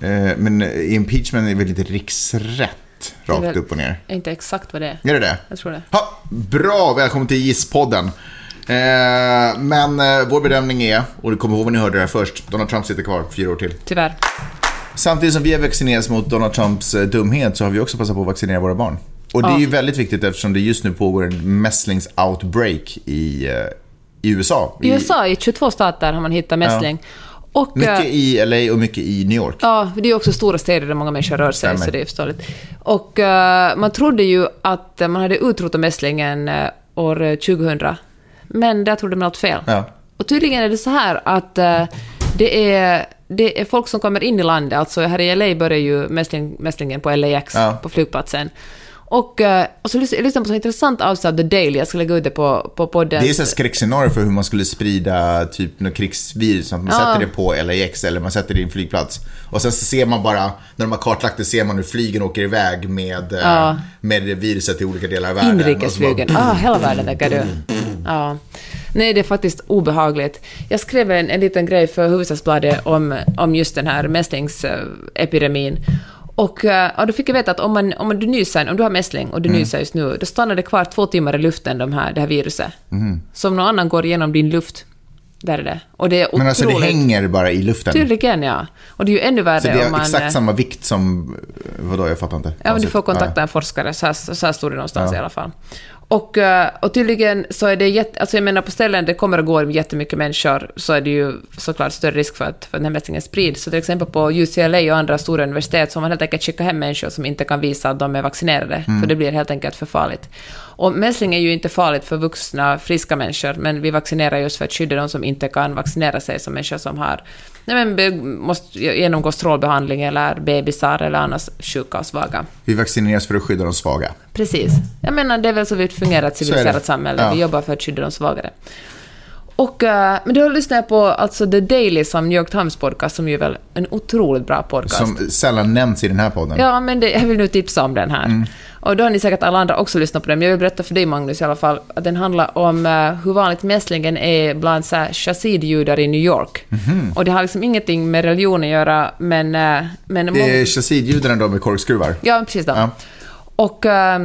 Eh, Men impeachment är väl lite riksrätt rakt väl- upp och ner. Inte exakt vad det är. Är det det? Jag tror det. Ha, bra, välkommen till Gisspodden. Eh, men eh, vår bedömning är, och du kommer ihåg vad ni hörde det här först, Donald Trump sitter kvar fyra år till. Tyvärr. Samtidigt som vi har vaccinerats mot Donald Trumps eh, dumhet så har vi också passat på att vaccinera våra barn. Och det är ju väldigt viktigt eftersom det just nu pågår en mässlings-outbreak i, eh, i USA. I USA, i 22 stater har man hittat mässling. Och, Mycket eh, i LA och mycket i New York. Ja, det är också stora städer där många människor rör sig, Stämmer. så det är förståeligt. Och eh, man trodde ju att man hade utrotat mässlingen eh, år eh, 2000, men där trodde man något fel. Ja. Och tydligen är det så här att eh, det, är, det är folk som kommer in i landet, alltså här i LA börjar ju mässling, mässlingen på LAX, Ja. på flygplatsen. Och, eh, och så lys- jag lyssnade på så intressant avsnitt av The Daily, jag ska lägga ut det på, på podden. Det är ju ett skräckscenario för hur man skulle sprida typ något krigsvirus. Att man Ja. sätter det på LAX eller man sätter det i en flygplats. Och sen så ser man bara, när de har kartlagt det, ser man hur flygen åker iväg med, eh, Ja. med viruset till olika delar av världen. Inrikesflygen. Bara- Ah, hela världen tänker du. Ja. Nej, det är faktiskt obehagligt. Jag skrev en, en liten grej för Hufvudstadsbladet om, om just den här mässlingsepidemin. Och, eh, och då fick jag veta att om, man, om man, du nyser, om du har mässling och du Mm. nyser just nu, då stannar det kvar två timmar i luften, de här, det här viruset. Mm. Så om någon annan går igenom din luft, där är det. Och det är otroligt... Men alltså det hänger bara i luften. Tydligen, ja. Och det är ju ännu värre Så det har man... exakt eh, samma vikt som, vadå jag fattar inte. Ja, men du får Konstigt. kontakta en forskare, så här, så här stod det någonstans i alla fall. Och, eh, och tydligen så är det jätte, alltså jag menar på ställen där det kommer att gå jättemycket människor så är det ju såklart större risk för att, för att den här mässlingen sprids. Så till exempel på UCLA och andra stora universitet så har man helt enkelt skickat hem människor som inte kan visa att de är vaccinerade, för det blir helt enkelt för farligt. Och mässling är ju inte farligt för vuxna, friska människor, men vi vaccinerar just för att skydda de som inte kan vaccinera sig, som människor som har nej men, måste genomgå strålbehandling eller bebisar eller annars sjuka och svaga. Vi vaccineras för att skydda de svaga. Precis. Jag menar, det är väl så vi fungerar ett Så är civiliserat samhälle. Ja. Vi jobbar för att skydda de svagare. Och, eh, men då lyssnade jag på alltså The Daily som New York Times podcast, som ju är väl en otroligt bra podcast. Som sällan nämns i den här podden. Ja, men det, jag vill nu tipsa om den här. Mm. Och då har ni säkert alla andra också lyssnat på den, men jag vill berätta för dig Magnus i alla fall, att den handlar om eh, hur vanligt mässlingen är bland så chassidjudar i New York. Mhm. Och det har liksom ingenting med religion att göra, men... eh, men Det är chassidjudarna då med korkskruvar. Ja, precis. Då. Ja. Och, eh,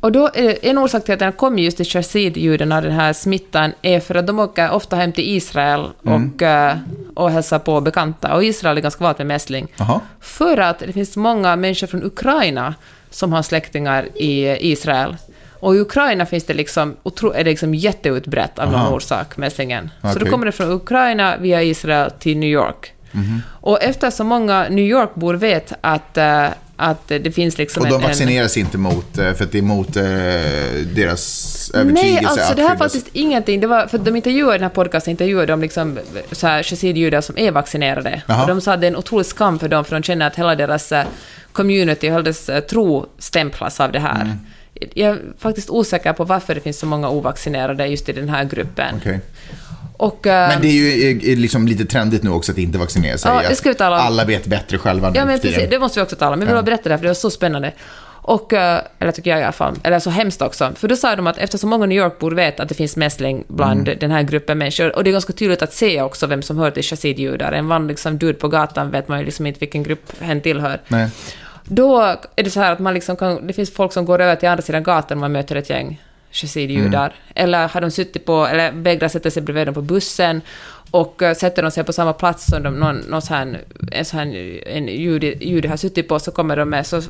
och då en orsak till att den kommer just till chassidjudarna, den här smittan, är för att de åker ofta hem till Israel och, eh, och hälsar på bekanta. Och Israel är ganska vant med mässling. Jaha. För att det finns många människor från Ukraina som har släktingar i Israel. Och i Ukraina finns det liksom, otro, är det liksom jätteutbrett av någon Aha. orsak, mässlingen. Så Okej. då kommer det från Ukraina via Israel till New York. Och eftersom många New York-bor vet att, eh, att det finns liksom Och de en... en vaccineras inte mot, eh, för att det är mot eh, deras övertygelse Nej, alltså att det här är faktiskt ingenting. Det var, för de intervjuade den här podcasten, intervjuade de liksom så här chassidjudar som är vaccinerade. Jaha. Och de sa att det är en otrolig skam för dem, för de känner att hela deras eh, community, hela deras eh, tro stämplas av det här. Mm. Jag är faktiskt osäker på varför det finns så många ovaccinerade just i den här gruppen. Okej. Och, eh, Men det är ju är, är liksom lite trendigt nu också att inte vaccinera sig. Ja, det ska vi tala om. Alla vet bättre själva nu Ja, men precis. Det måste vi också tala om. Jag vill berätta det, för det var så spännande. Och, eh, eller tycker jag i alla fall, eller så hemskt också. För då sa de att eftersom många New York-bor vet att det finns mässling bland Mm. den här gruppen människor, och det är ganska tydligt att se också vem som hör till chassidjudar. En vanlig liksom, dude på gatan vet man ju liksom inte vilken grupp hen tillhör. Nej. Då är det så här att man liksom kan, det finns folk som går över till andra sidan gatan och man möter ett gäng chassidjudar. Mm. Eller har de suttit på, eller vägrar sätta sig bredvid dem på bussen och eh, sätter de sig på samma plats som de, någon, någon här, en sån här en jude, jude har suttit på så kommer de med, så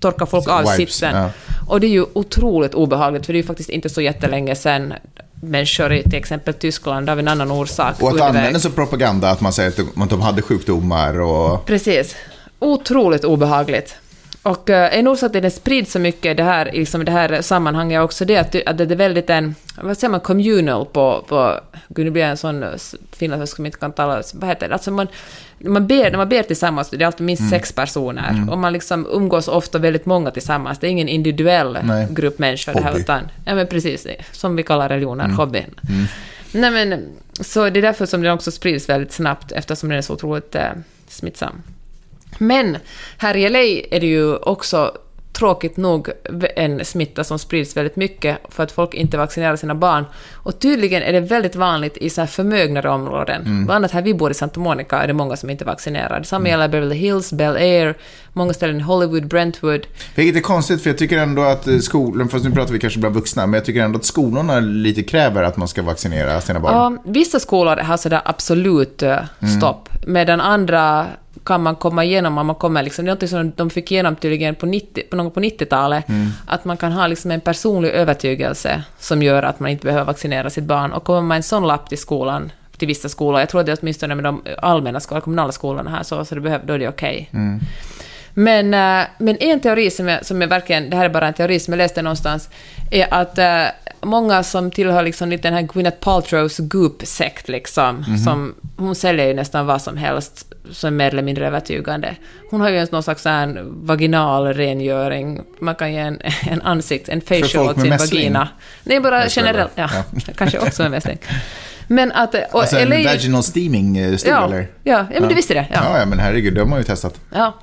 torkar folk av Wipes, sitsen. ja. Och det är ju otroligt obehagligt, för det är ju faktiskt inte så jättelänge sedan människor i till exempel Tyskland av en annan orsak Och att använda som propaganda att man säger att de hade sjukdomar och... Precis. Otroligt obehagligt. Och eh, en orsak till att det sprids så mycket det här, liksom det här sammanhanget är också det att, det- att det är väldigt en, vad säger man, communal på, på gud nu blir jag en sån eh, finlandssvensk som inte kan tala, vad heter det, alltså man, man ber, när man ber tillsammans, det är alltid minst sex personer, och man liksom umgås ofta väldigt många tillsammans, det är ingen individuell Nej. grupp människor det här, Hobby. utan, ja men precis, som vi kallar religioner, hobby. Nej men, så det är därför som den också sprids väldigt snabbt, eftersom den är så otroligt eh, smittsam. Men här i LA är det ju också tråkigt nog en smitta som sprids väldigt mycket för att folk inte vaccinerar sina barn. Och tydligen är det väldigt vanligt i så här förmögnare områden. Bland annat här vi bor i Santa Monica är det många som inte vaccinerar. Detsamma gäller Beverly Hills, Bel Air, många ställen i Hollywood, Brentwood. Vilket är konstigt för jag tycker ändå att eh, skolan, fast nu pratar vi kanske bland vuxna, men jag tycker ändå att skolorna lite kräver att man ska vaccinera sina barn. Ja, vissa skolor har sådär absolut eh, stopp, medan andra kan man komma igenom om man kommer liksom, det är något som de fick igenom tydligen på, 90, på, någon på 90-talet, att man kan ha liksom en personlig övertygelse som gör att man inte behöver vaccinera sitt barn. Och kommer man en sån lapp till skolan, till vissa skolor, jag tror det är åtminstone med de allmänna skolorna, kommunala skolorna här, så, så det behöver, då är det okej. Men, eh, men en teori som jag, som jag verkligen, det här är bara en teori som jag läste någonstans, är att eh, många som tillhör liksom lite den här Gwyneth Paltrows Goop-sekt, liksom, som, hon säljer ju nästan vad som helst som är mer eller mindre övertygande. Hon har ju någon slags här vaginal rengöring, man kan ge en, en ansikt, en facial åt sin vagina. Nej, bara generellt, bara. ja, kanske också en mässling. Men att... Och Alltså en LA vaginal steaming eh, ja, eller? ja, ja, men du visste det. Ja. Ja, men herregud, det har man ju testat. Ja.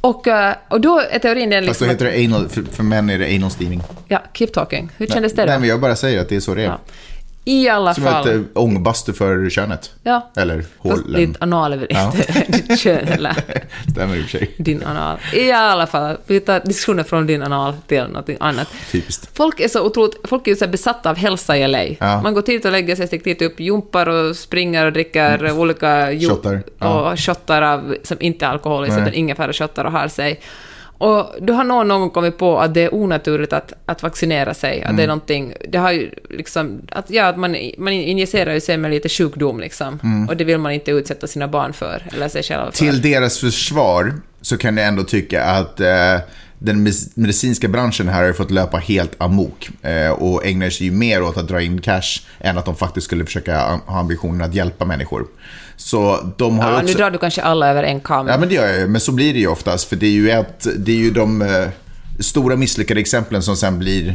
Och, eh, och då är teorin den Fast då liksom... heter det anal, för, för män är det anal steaming. Ja, keep talking. Hur kändes det Nej, då? men jag bara säger att det är så det är. Ja. I alla Som fall... ett eh, ångbastu för könet. Ja. Eller Fast hålen. ditt anal är väl Ja. inte ditt kön eller Stämmer i och för sig. din anal. I alla fall, vi tar diskussionen från din anal till något annat. Typiskt. Folk är så otroligt, folk är så besatta av hälsa i LA. Ja. Man går dit och lägger sig, sticker dit upp, jumpar och springer och dricker olika jo- Shottar, ja. och shottar av, som inte är alkoholiskt, Nej. utan ingefära shottar och har sig. Och då har någon någon gång kommit på att det är onaturligt att, att vaccinera sig. Att Mm. det är någonting, det har ju liksom, att, ja, att man, man injicerar ju sig med lite sjukdom liksom. Och det vill man inte utsätta sina barn för, eller sig själva för. Mm. Till deras försvar så kan jag ändå tycka att eh, den medicinska branschen här har fått löpa helt amok eh, och ägnar sig ju mer åt att dra in cash än att de faktiskt skulle försöka ha ambitionen att hjälpa människor. Så de har Ja, nu också... drar du kanske alla över en kam. Ja, men det gör jag ju. Men så blir det ju oftast. För det är ju, ett, det är ju de eh, stora misslyckade exemplen som sen blir...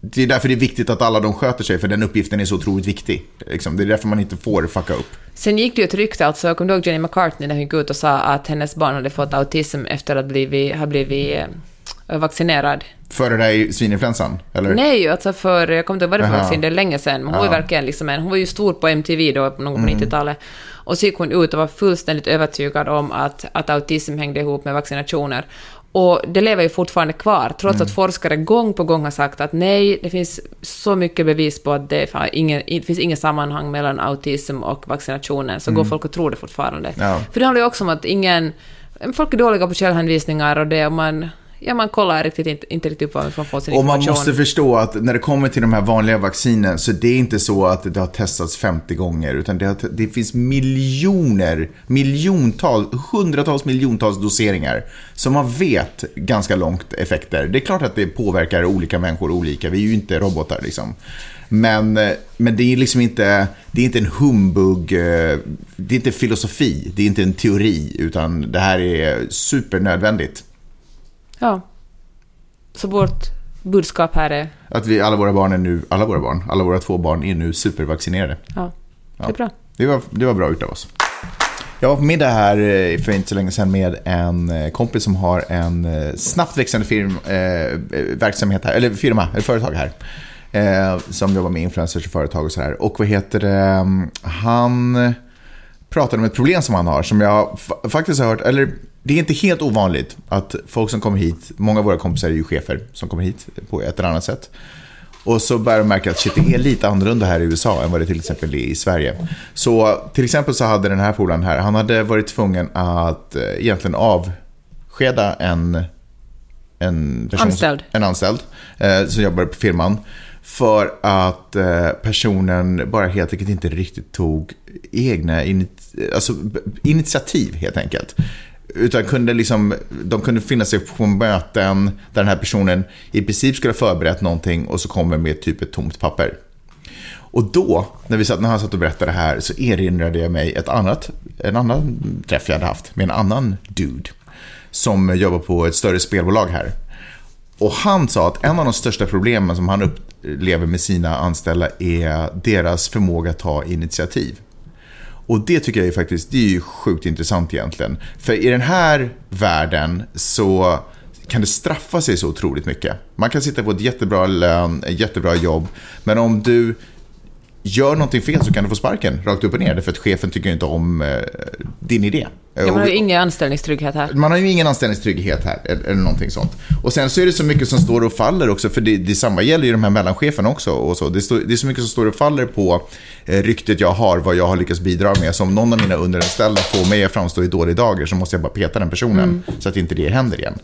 Det är därför det är viktigt att alla de sköter sig, för den uppgiften är så otroligt viktig. Liksom. Det är därför man inte får fucka upp. Sen gick det ju ett rykte, alltså, kommer du ihåg Jenny McCartney när hon gick ut och sa att hennes barn hade fått autism efter att blivit, ha blivit eh, vaccinerad? Före det där svininfluensan, eller? Nej, alltså för, jag kommer inte ihåg vad det var för vaccin, det är länge sedan, men hon var Ja. verkligen liksom en, hon var ju stor på MTV då, någon gång Mm. på 90-talet. Och så gick hon ut och var fullständigt övertygad om att, att autism hängde ihop med vaccinationer. Och det lever ju fortfarande kvar, trots Mm. att forskare gång på gång har sagt att nej, det finns så mycket bevis på att det, ingen, det finns ingen sammanhang mellan autism och vaccinationen, så går folk och tror det fortfarande. Mm. Ja. För det handlar ju också om att ingen... Folk är dåliga på källhänvisningar och det, och man... Ja, man kollar riktigt, inte, inte riktigt var man får sin Och man information. måste förstå att när det kommer till de här vanliga vaccinen så det är inte så att det har testats 50 gånger utan det, har, det finns miljoner, miljontals, hundratals miljontals doseringar som man vet ganska långt effekter. Det är klart att det påverkar olika människor olika, vi är ju inte robotar liksom. Men, eh, men det är liksom inte, det är inte en humbug, eh, det är inte filosofi, det är inte en teori utan det här är supernödvändigt. Ja. Så vårt budskap här är... Att vi, alla våra barn är nu, alla våra barn, alla våra två barn är nu supervaccinerade. Ja, det är bra. Det var, det var bra gjort av oss. Jag var på middag här eh, för inte så länge sedan med en eh, kompis som har en eh, snabbt växande firm, eh, verksamhet här, eller firma, eller företag här. Eh, som jobbar med influencers och företag och sådär. Och vad heter det, mm, han pratade om ett problem som han har som jag fa- faktiskt har hört, eller det är inte helt ovanligt att folk som kommer hit, många av våra kompisar är ju chefer som kommer hit på ett eller annat sätt. Och så börjar de märka att shit, det är lite annorlunda här i USA än vad det till exempel är i Sverige. Så till exempel så hade den här polaren här, han hade varit tvungen att eh, egentligen avskeda en, en person, Anställd. En anställd eh, som jobbar på firman. För att eh, personen bara helt enkelt inte riktigt tog egna init- alltså, initiativ helt enkelt. Utan kunde liksom, de kunde finna sig på möten där den här personen i princip skulle ha förberett någonting och så kommer med typ ett tomt papper. Och då, när, vi satt, när han satt och berättade det här, så erinrade jag mig ett annat, en annan träff jag hade haft med en annan dude. Som jobbar på ett större spelbolag här. Och han sa att en av de största problemen som han upplever med sina anställda är deras förmåga att ta initiativ. Och det tycker jag är faktiskt, det är ju sjukt intressant egentligen. För i den här världen så kan det straffa sig så otroligt mycket. Man kan sitta på ett jättebra lön, ett jättebra jobb, men om du gör någonting fel så kan du få sparken rakt upp och ner. Därför att chefen tycker inte om eh, din idé. Ja, man har ju ingen anställningstrygghet här. man har ju ingen anställningstrygghet här, eller, eller någonting sånt. Och sen så är det så mycket som står och faller också, för det, det samma gäller ju de här mellancheferna också. Och så. Det, står, det är så mycket som står och faller på eh, ryktet jag har, vad jag har lyckats bidra med. Så om någon av mina underanställda får mig att framstå i dåliga dagar så måste jag bara peta den personen, så att inte det händer igen.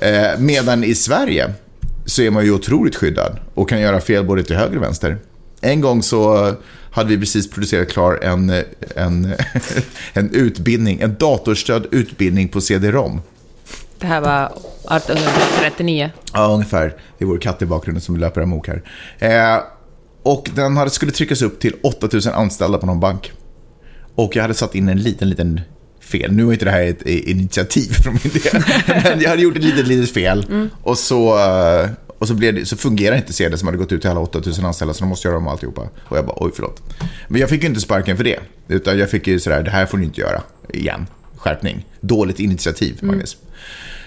Eh, medan i Sverige så är man ju otroligt skyddad och kan göra fel både till höger och vänster. En gång så hade vi precis producerat klar en, en, en utbildning, en datorstödd utbildning på CD-ROM. Det här var 1839. Ja, ungefär. Det är vår katt i bakgrunden som löper amok här. Eh, och den hade, skulle tryckas upp till 8000 anställda på någon bank. Och jag hade satt in en liten, liten fel. Nu var inte det här ett initiativ från min del. Men jag hade gjort ett litet, litet fel. Och så, eh, och så, blev det, så fungerar inte CD som hade gått ut till alla 8000 anställda. Så de måste göra om alltihopa. Och jag bara, oj förlåt. Men jag fick ju inte sparken för det. Utan jag fick ju sådär, det här får ni inte göra. Igen. Skärpning. Dåligt initiativ, Magnus.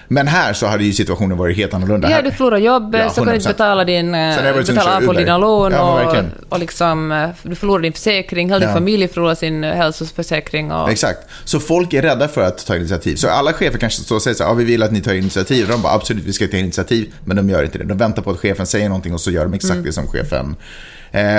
Men här så hade ju situationen varit helt annorlunda. Ja, du förlorar jobbet, Ja, så kan du inte 100%. betala, din, eh, betala av på dina lån Ja, och, och liksom, eh, du förlorar din försäkring, hela din Ja. familj förlorar sin eh, hälsoförsäkring. Och, Exakt. Så folk är rädda för att ta initiativ. Så alla chefer kanske står och säger så här, ja, vi vill att ni tar initiativ. Och de bara, absolut, vi ska ta initiativ. Men de gör inte det. De väntar på att chefen säger någonting och så gör de exakt Mm. det som chefen.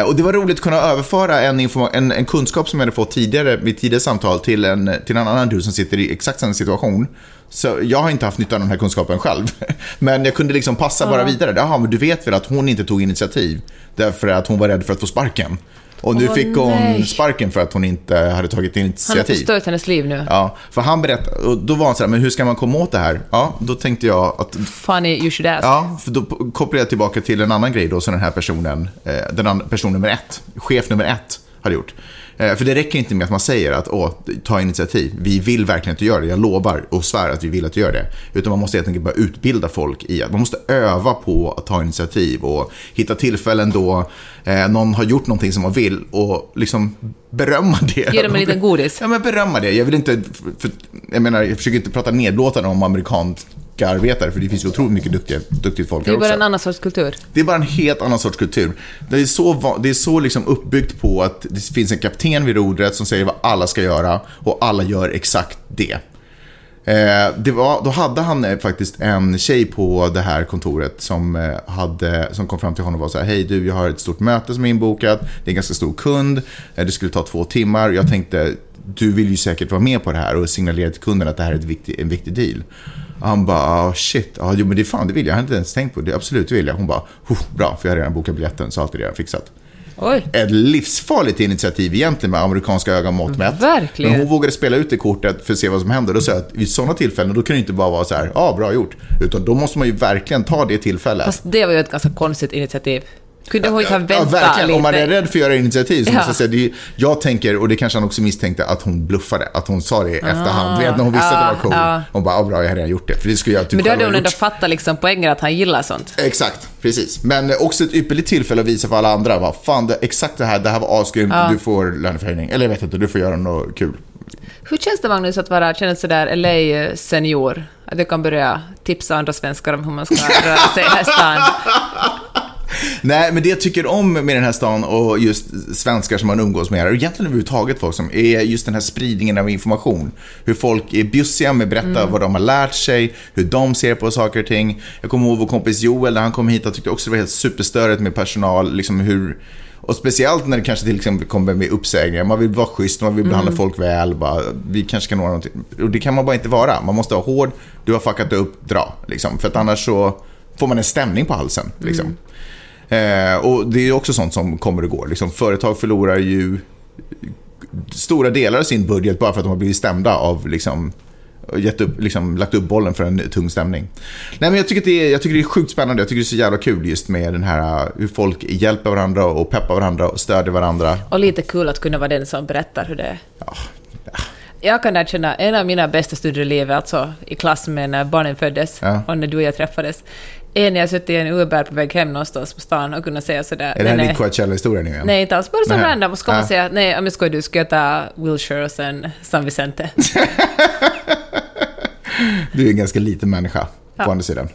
Och det var roligt att kunna överföra en, en, en kunskap som jag hade fått tidigare, vid tidigare samtal till en, till en annan du som sitter i exakt samma situation. Så jag har inte haft nytta av den här kunskapen själv. Men jag kunde liksom passa bara vidare. Jaha, men du vet väl att hon inte tog initiativ därför att hon var rädd för att få sparken. Och nu Åh, fick hon nej. sparken för att hon inte hade tagit han har initiativ. förstört hennes liv nu. Ja, för han berättade, och då var han så här, men hur ska man komma åt det här? Ja, då tänkte jag att, Funny you should ask. ja, för då kopplade jag tillbaka till en annan grej då som den här personen, eh, den andra, person nummer ett, chef nummer ett, hade gjort. Eh, för det räcker inte med att man säger att, åh, ta initiativ, vi vill verkligen att du gör det, jag lovar och svär att vi vill att du gör det. Utan man måste helt enkelt bara utbilda folk i att, man måste öva på att ta initiativ och hitta tillfällen då eh, någon har gjort någonting som man vill och liksom berömma det. Ge dem en liten godis. Ja, men berömma det. Jag vill inte, för, jag menar, jag försöker inte prata nedlåtande om amerikanska arbetare, för det finns ju otroligt mycket duktiga, duktigt folk Det här är bara också. en annan sorts kultur. Det är bara en helt annan sorts kultur. Det är så, det är så liksom uppbyggt på att det finns en kapten vid rodret som säger vad alla ska göra och alla gör exakt det. Eh, det var, då hade han eh, faktiskt en tjej på det här kontoret som, eh, hade, som kom fram till honom och var så här, hej du, jag har ett stort möte som är inbokat, det är en ganska stor kund, det skulle ta två timmar, jag tänkte, du vill ju säkert vara med på det här och signalera till kunden att det här är ett viktig, en viktig deal. Han bara, ah, shit, ja, jo, men det är fan, det vill jag, jag har inte ens tänkt på det, absolut det vill jag. Hon bara, "Huh, bra, för jag har redan bokat biljetten, så allt är redan fixat Oj. ett livsfarligt initiativ egentligen med amerikanska ögon mått mätt. Verkligen. Men hon vågade spela ut det kortet för att se vad som händer. Då sa jag att vid sådana tillfällen då kan det inte bara vara så här, ja bra gjort. Utan då måste man ju verkligen ta det tillfället. Fast det var ju ett ganska konstigt initiativ. Kunde hon inte ha Ja, väntat verkligen. lite? Om man är rädd för att göra initiativ så Ja. måste jag säga, det är, jag tänker, och det kanske han också misstänkte, att hon bluffade. Att hon sa det i efterhand. Du vet när hon visste Ah. Ja, att det var cool. ja. Hon bara, ja bra jag har redan gjort det. För det skulle jag typ Men då hade ha hon ändå fattat liksom poängen att han gillar sånt. Exakt, precis. Men också ett ypperligt tillfälle att visa för alla andra. Vad fan, det, exakt det här, det här var asgrymt. Du får löneförhöjning. Eller jag vet inte, du får göra något kul. Hur känns det Magnus att vara, känna sådär LA-senior? Att du kan börja tipsa andra svenskar om hur man ska röra sig här i stan. Nej, men det jag tycker om med den här stan och just svenskar som man umgås med, och egentligen överhuvudtaget folk som, är just den här spridningen av information. Hur folk är bjussiga med att berätta vad de har lärt sig, hur de ser på saker och ting. Jag kommer ihåg vår kompis Joel, när han kom hit, han tyckte också det var helt superstörigt med personal, liksom hur och speciellt när det kanske till exempel kommer med uppsägningar. Man vill vara schysst, man vill behandla folk väl. Bara, vi kanske kan ordna någonting. Och det kan man bara inte vara. Man måste vara hård, du har fuckat upp, dra. Liksom. För att annars så får man en stämning på halsen. Liksom. Eh, och det är också sånt som kommer och går. Liksom, företag förlorar ju stora delar av sin budget bara för att de har blivit stämda av liksom, gett upp, liksom, lagt upp bollen för en tung stämning. Nej, men jag, tycker det är, jag tycker det är sjukt spännande. Jag tycker det är så jävla kul just med den här hur folk hjälper varandra och peppar varandra och stödjer varandra. Och lite kul att kunna vara den som berättar hur det är. Jag kan erkänna, en av mina bästa stunder i livet, alltså i klass med när barnen föddes Ja. och när du och jag träffades, är när jag suttit i en Uber på väg hem någonstans på stan och kunna säga sådär... Är det här din Coachella-historia nu igen? Nej, inte alls. Bara så random. Och så kommer Ja. man säga, nej, om jag skojar, du ska jag ta Wilshire och sen San Vicente. Du är en ganska liten människa, på Ja. andra sidan.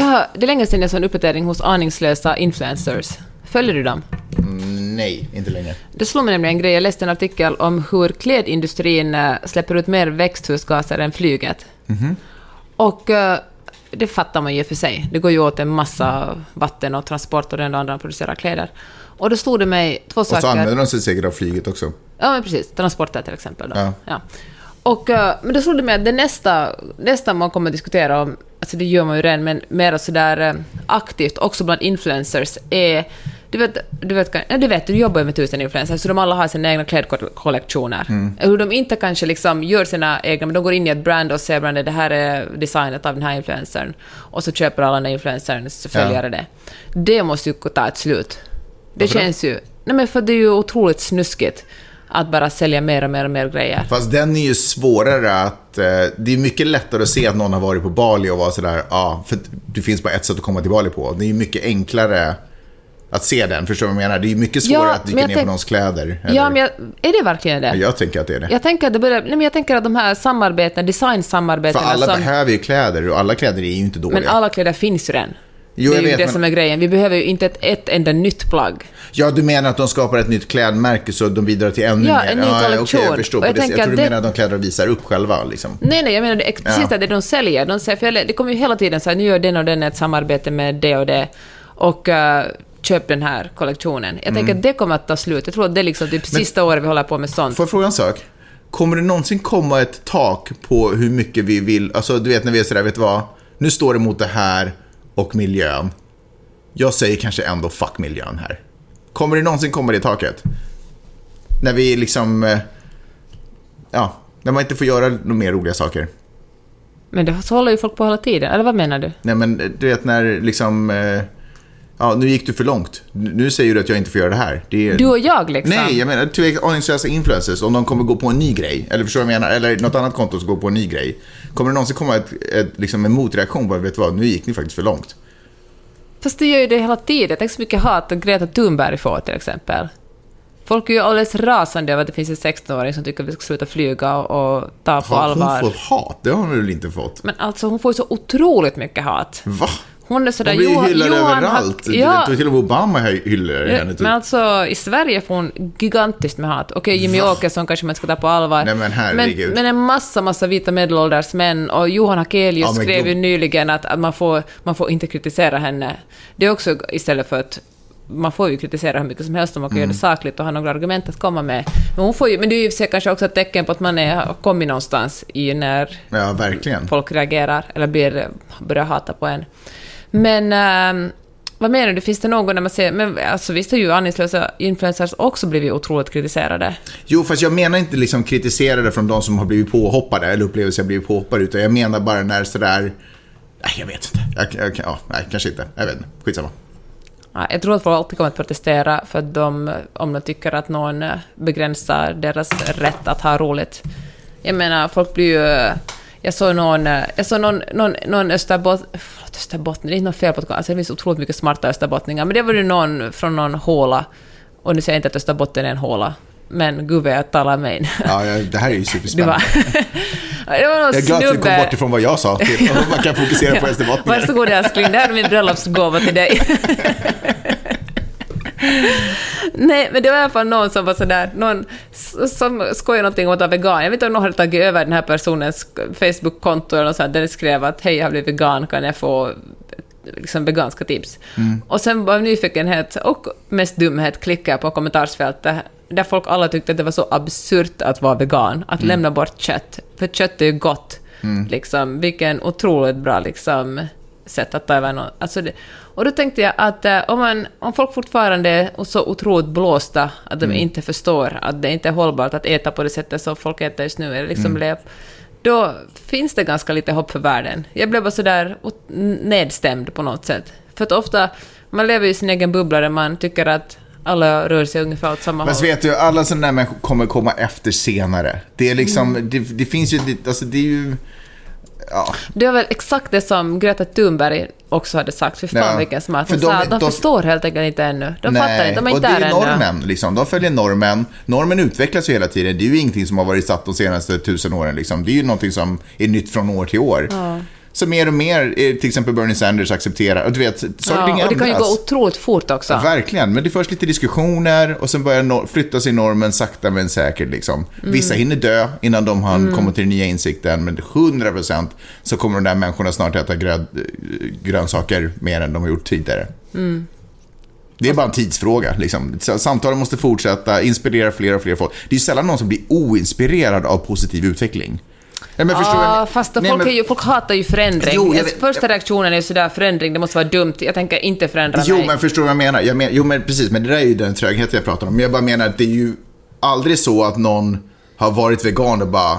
Har, det är länge sedan jag såg en uppdatering hos aningslösa influencers. Följer du dem? nej, inte längre. Det slog mig nämligen en grej. Jag läste en artikel om hur klädindustrin eh, släpper ut mer växthusgaser än flyget. Mhm. Och eh, det fattar man ju och för sig. Det går ju åt en massa vatten och transport och det enda andra producerar kläder. Och då stod det mig två Och så saker. använder de sig säkert av flyget också. Ja, men precis. Transporter till exempel. Då. Ja. Och, eh, men då slog det mig att det nästa, nästa man kommer att diskutera om, alltså det gör man ju redan, men mer sådär eh, aktivt, också bland influencers, är du vet, du vet, ja, du vet, du jobbar ju med tusen influencers, så de alla har sina egna klädkollektioner. Hur de inte kanske liksom gör sina egna, men de går in i ett brand och säger att det här är designet av den här influencern. Och så köper alla den här influencerns följare det. Det måste ju ta ett slut. Det Varför då? känns ju... Nej men för det är ju otroligt snuskigt att bara sälja mer och mer och mer grejer. Fast den är ju svårare att... Eh, det är mycket lättare att se att någon har varit på Bali och vara sådär, ja, för det finns bara ett sätt att komma till Bali på. Det är ju mycket enklare att se den, förstår du vad jag menar? Det är ju mycket svårare Ja, att dyka ner på tänk- någons kläder. eller- Ja, men jag, är det verkligen det? Jag tänker att det är det. Jag tänker att det börjar, nej men jag tänker att de här samarbeten, För designsamarbetena alla som... behöver ju kläder och alla kläder är ju inte dåliga. Men alla kläder finns ju redan. Jo, det är ju vet, det men- som är grejen. Vi behöver ju inte ett, ett enda nytt plagg. Ja, du menar att de skapar ett nytt klädmärke så de bidrar till ännu Ja, mer? en ny kollektion. jag förstår. Jag Jag, jag tror att du det- menar att de kläder de visar upp själva. Liksom. Nej, nej, jag menar det precis Ja. det de säljer. De säger, för det kommer ju hela tiden så här, nu gör den och den ett samarbete med det och det. Och eh, köp den här kollektionen. Jag tänker att det kommer att ta slut. Jag tror att det är liksom typ sista året vi håller på med sånt. Får jag fråga en sak? Kommer det någonsin komma ett tak på hur mycket vi vill, alltså du vet när vi är sådär, vet du vad? Nu står det mot det här och miljön. Jag säger kanske ändå fuck miljön här. Kommer det någonsin komma det taket? När vi liksom, eh, ja, när man inte får göra några mer roliga saker. Men det så håller ju folk på hela tiden. Eller vad menar du? Nej men du vet när liksom, eh, ja nu gick du för långt. Nu säger du att jag inte får göra det här. Det är... Du och jag liksom. Nej, jag menar till aningslösa influencers, om de kommer gå på en ny grej, eller förstår du vad jag menar? Eller något annat konto som går på en ny grej. Kommer det någonsin komma ett, ett, liksom en motreaktion på, vet du vad, nu gick ni faktiskt för långt. Fast det gör ju det hela tiden. Tänk så mycket hat att Greta Thunberg får till exempel. Folk är ju alldeles rasande över att det finns en 16-åring som tycker att vi ska sluta flyga och, och ta på Har allvar. hon fått hat? Det har hon väl inte fått? Men alltså hon får ju så otroligt mycket hat. Va? Hon är sådär... Hon blir hyllad Johan överallt. Har, ja, Till och med Obama hyllar henne. Typ. men alltså i Sverige får hon gigantiskt med hat. Okej, Jimmy Va? Åkesson kanske man ska ta på allvar. Nej, men. Men, men en massa, massa vita medelålders män och Johan Hakelius Ja, skrev ju nyligen att, att man, får, man får inte kritisera henne. Det är också istället för att man får ju kritisera hur mycket som helst om man kan Mm. göra det sakligt och ha några argument att komma med. Men, hon får ju, men det är ju kanske också ett tecken på att man är, har kommit någonstans i när Ja, folk reagerar eller blir, börjar hata på en. Men ehm, vad menar du, finns det någon när man ser... Men alltså visst har ju aningslösa influencers också blivit otroligt kritiserade. Jo, fast jag menar inte liksom kritisera det från de som har blivit påhoppade eller upplever sig ha blivit påhoppade, utan jag menar bara när sådär... Nej, jag vet inte. Jag, jag, ja, nej, kanske inte. Jag vet inte. Skitsamma. Ja, jag tror att folk alltid kommer att protestera för att de, om de tycker att någon begränsar deras rätt att ha roligt. Jag menar, folk blir ju... Jag såg någon, eh, jag såg någon, någon, någon österbott, förlåt, österbottning, det är inte något fel på det, alltså det finns otroligt mycket smarta österbottningar, men det var ju någon från någon håla, och nu säger jag inte att Österbotten är en håla, men gud vad jag talar mig. Ja, ja, det här är ju superspännande. det var någon Jag är glad att du kom snubbe... bort ifrån vad jag sa till man kan fokusera på Österbottningar. Varsågod älskling, det här är min bröllopsgåva till dig. Nej, men det var i alla fall någon som var sådär, någon som skojade någonting om att vara vegan. Jag vet inte om någon hade tagit över den här personens Facebook-konto eller något sånt, där det skrev att hej, jag har blivit vegan, kan jag få liksom veganska tips? Och sen var nyfikenhet och mest dumhet klickade jag på kommentarsfältet där folk alla tyckte att det var så absurt att vara vegan, att lämna bort kött. För kött är ju gott. Liksom, vilken otroligt bra liksom, sätt att ta över någon. Alltså det, och då tänkte jag att eh, om, man, om folk fortfarande är så otroligt blåsta att de inte förstår att det inte är hållbart att äta på det sättet som folk äter just nu, eller liksom lev, då finns det ganska lite hopp för världen. Jag blev bara sådär nedstämd på något sätt. För att ofta, man lever i sin egen bubbla där man tycker att alla rör sig ungefär åt samma Men håll. så vet du, alla sådana där människor kommer komma efter senare. Det är liksom, Mm. det, det finns ju, alltså det är ju, ja. Det var väl exakt det som Greta Thunberg också hade sagt. Fy fan Ja. vilken smart. För de- sa de, de- förstår helt enkelt inte ännu. De fattar inte, de är inte det är där ännu. normen. Liksom. De följer normen. Normen utvecklas ju hela tiden. Det är ju ingenting som har varit satt de senaste tusen åren. Liksom. Det är ju någonting som är nytt från år till år. Så mer och mer är till exempel Bernie Sanders accepterar, och du vet, saker Ja, och det kan ju ändras. gå otroligt fort också. Ja, verkligen, men det är först lite diskussioner och sen börjar nor- flytta sig normen sakta men säkert. Liksom. Vissa hinner dö innan de har kommit till den nya insikten, men 100% så kommer de där människorna snart äta gröd, grönsaker mer än de har gjort tidigare. Det är bara en tidsfråga. Liksom. Samtalen måste fortsätta, inspirera fler och fler folk. Det är sällan någon som blir oinspirerad av positiv utveckling. Nej, men förstår vad jag Ja, fast Nej, folk, men- ju, folk hatar ju förändring. Jo, jag Alltså, Första reaktionen är sådär, förändring, det måste vara dumt. Jag tänker inte förändra Jo, mig. men förstår du vad jag menar? Jag men, jo, men precis, men det där är ju den trögheten jag pratar om. Men jag bara menar att det är ju aldrig så att någon har varit vegan och bara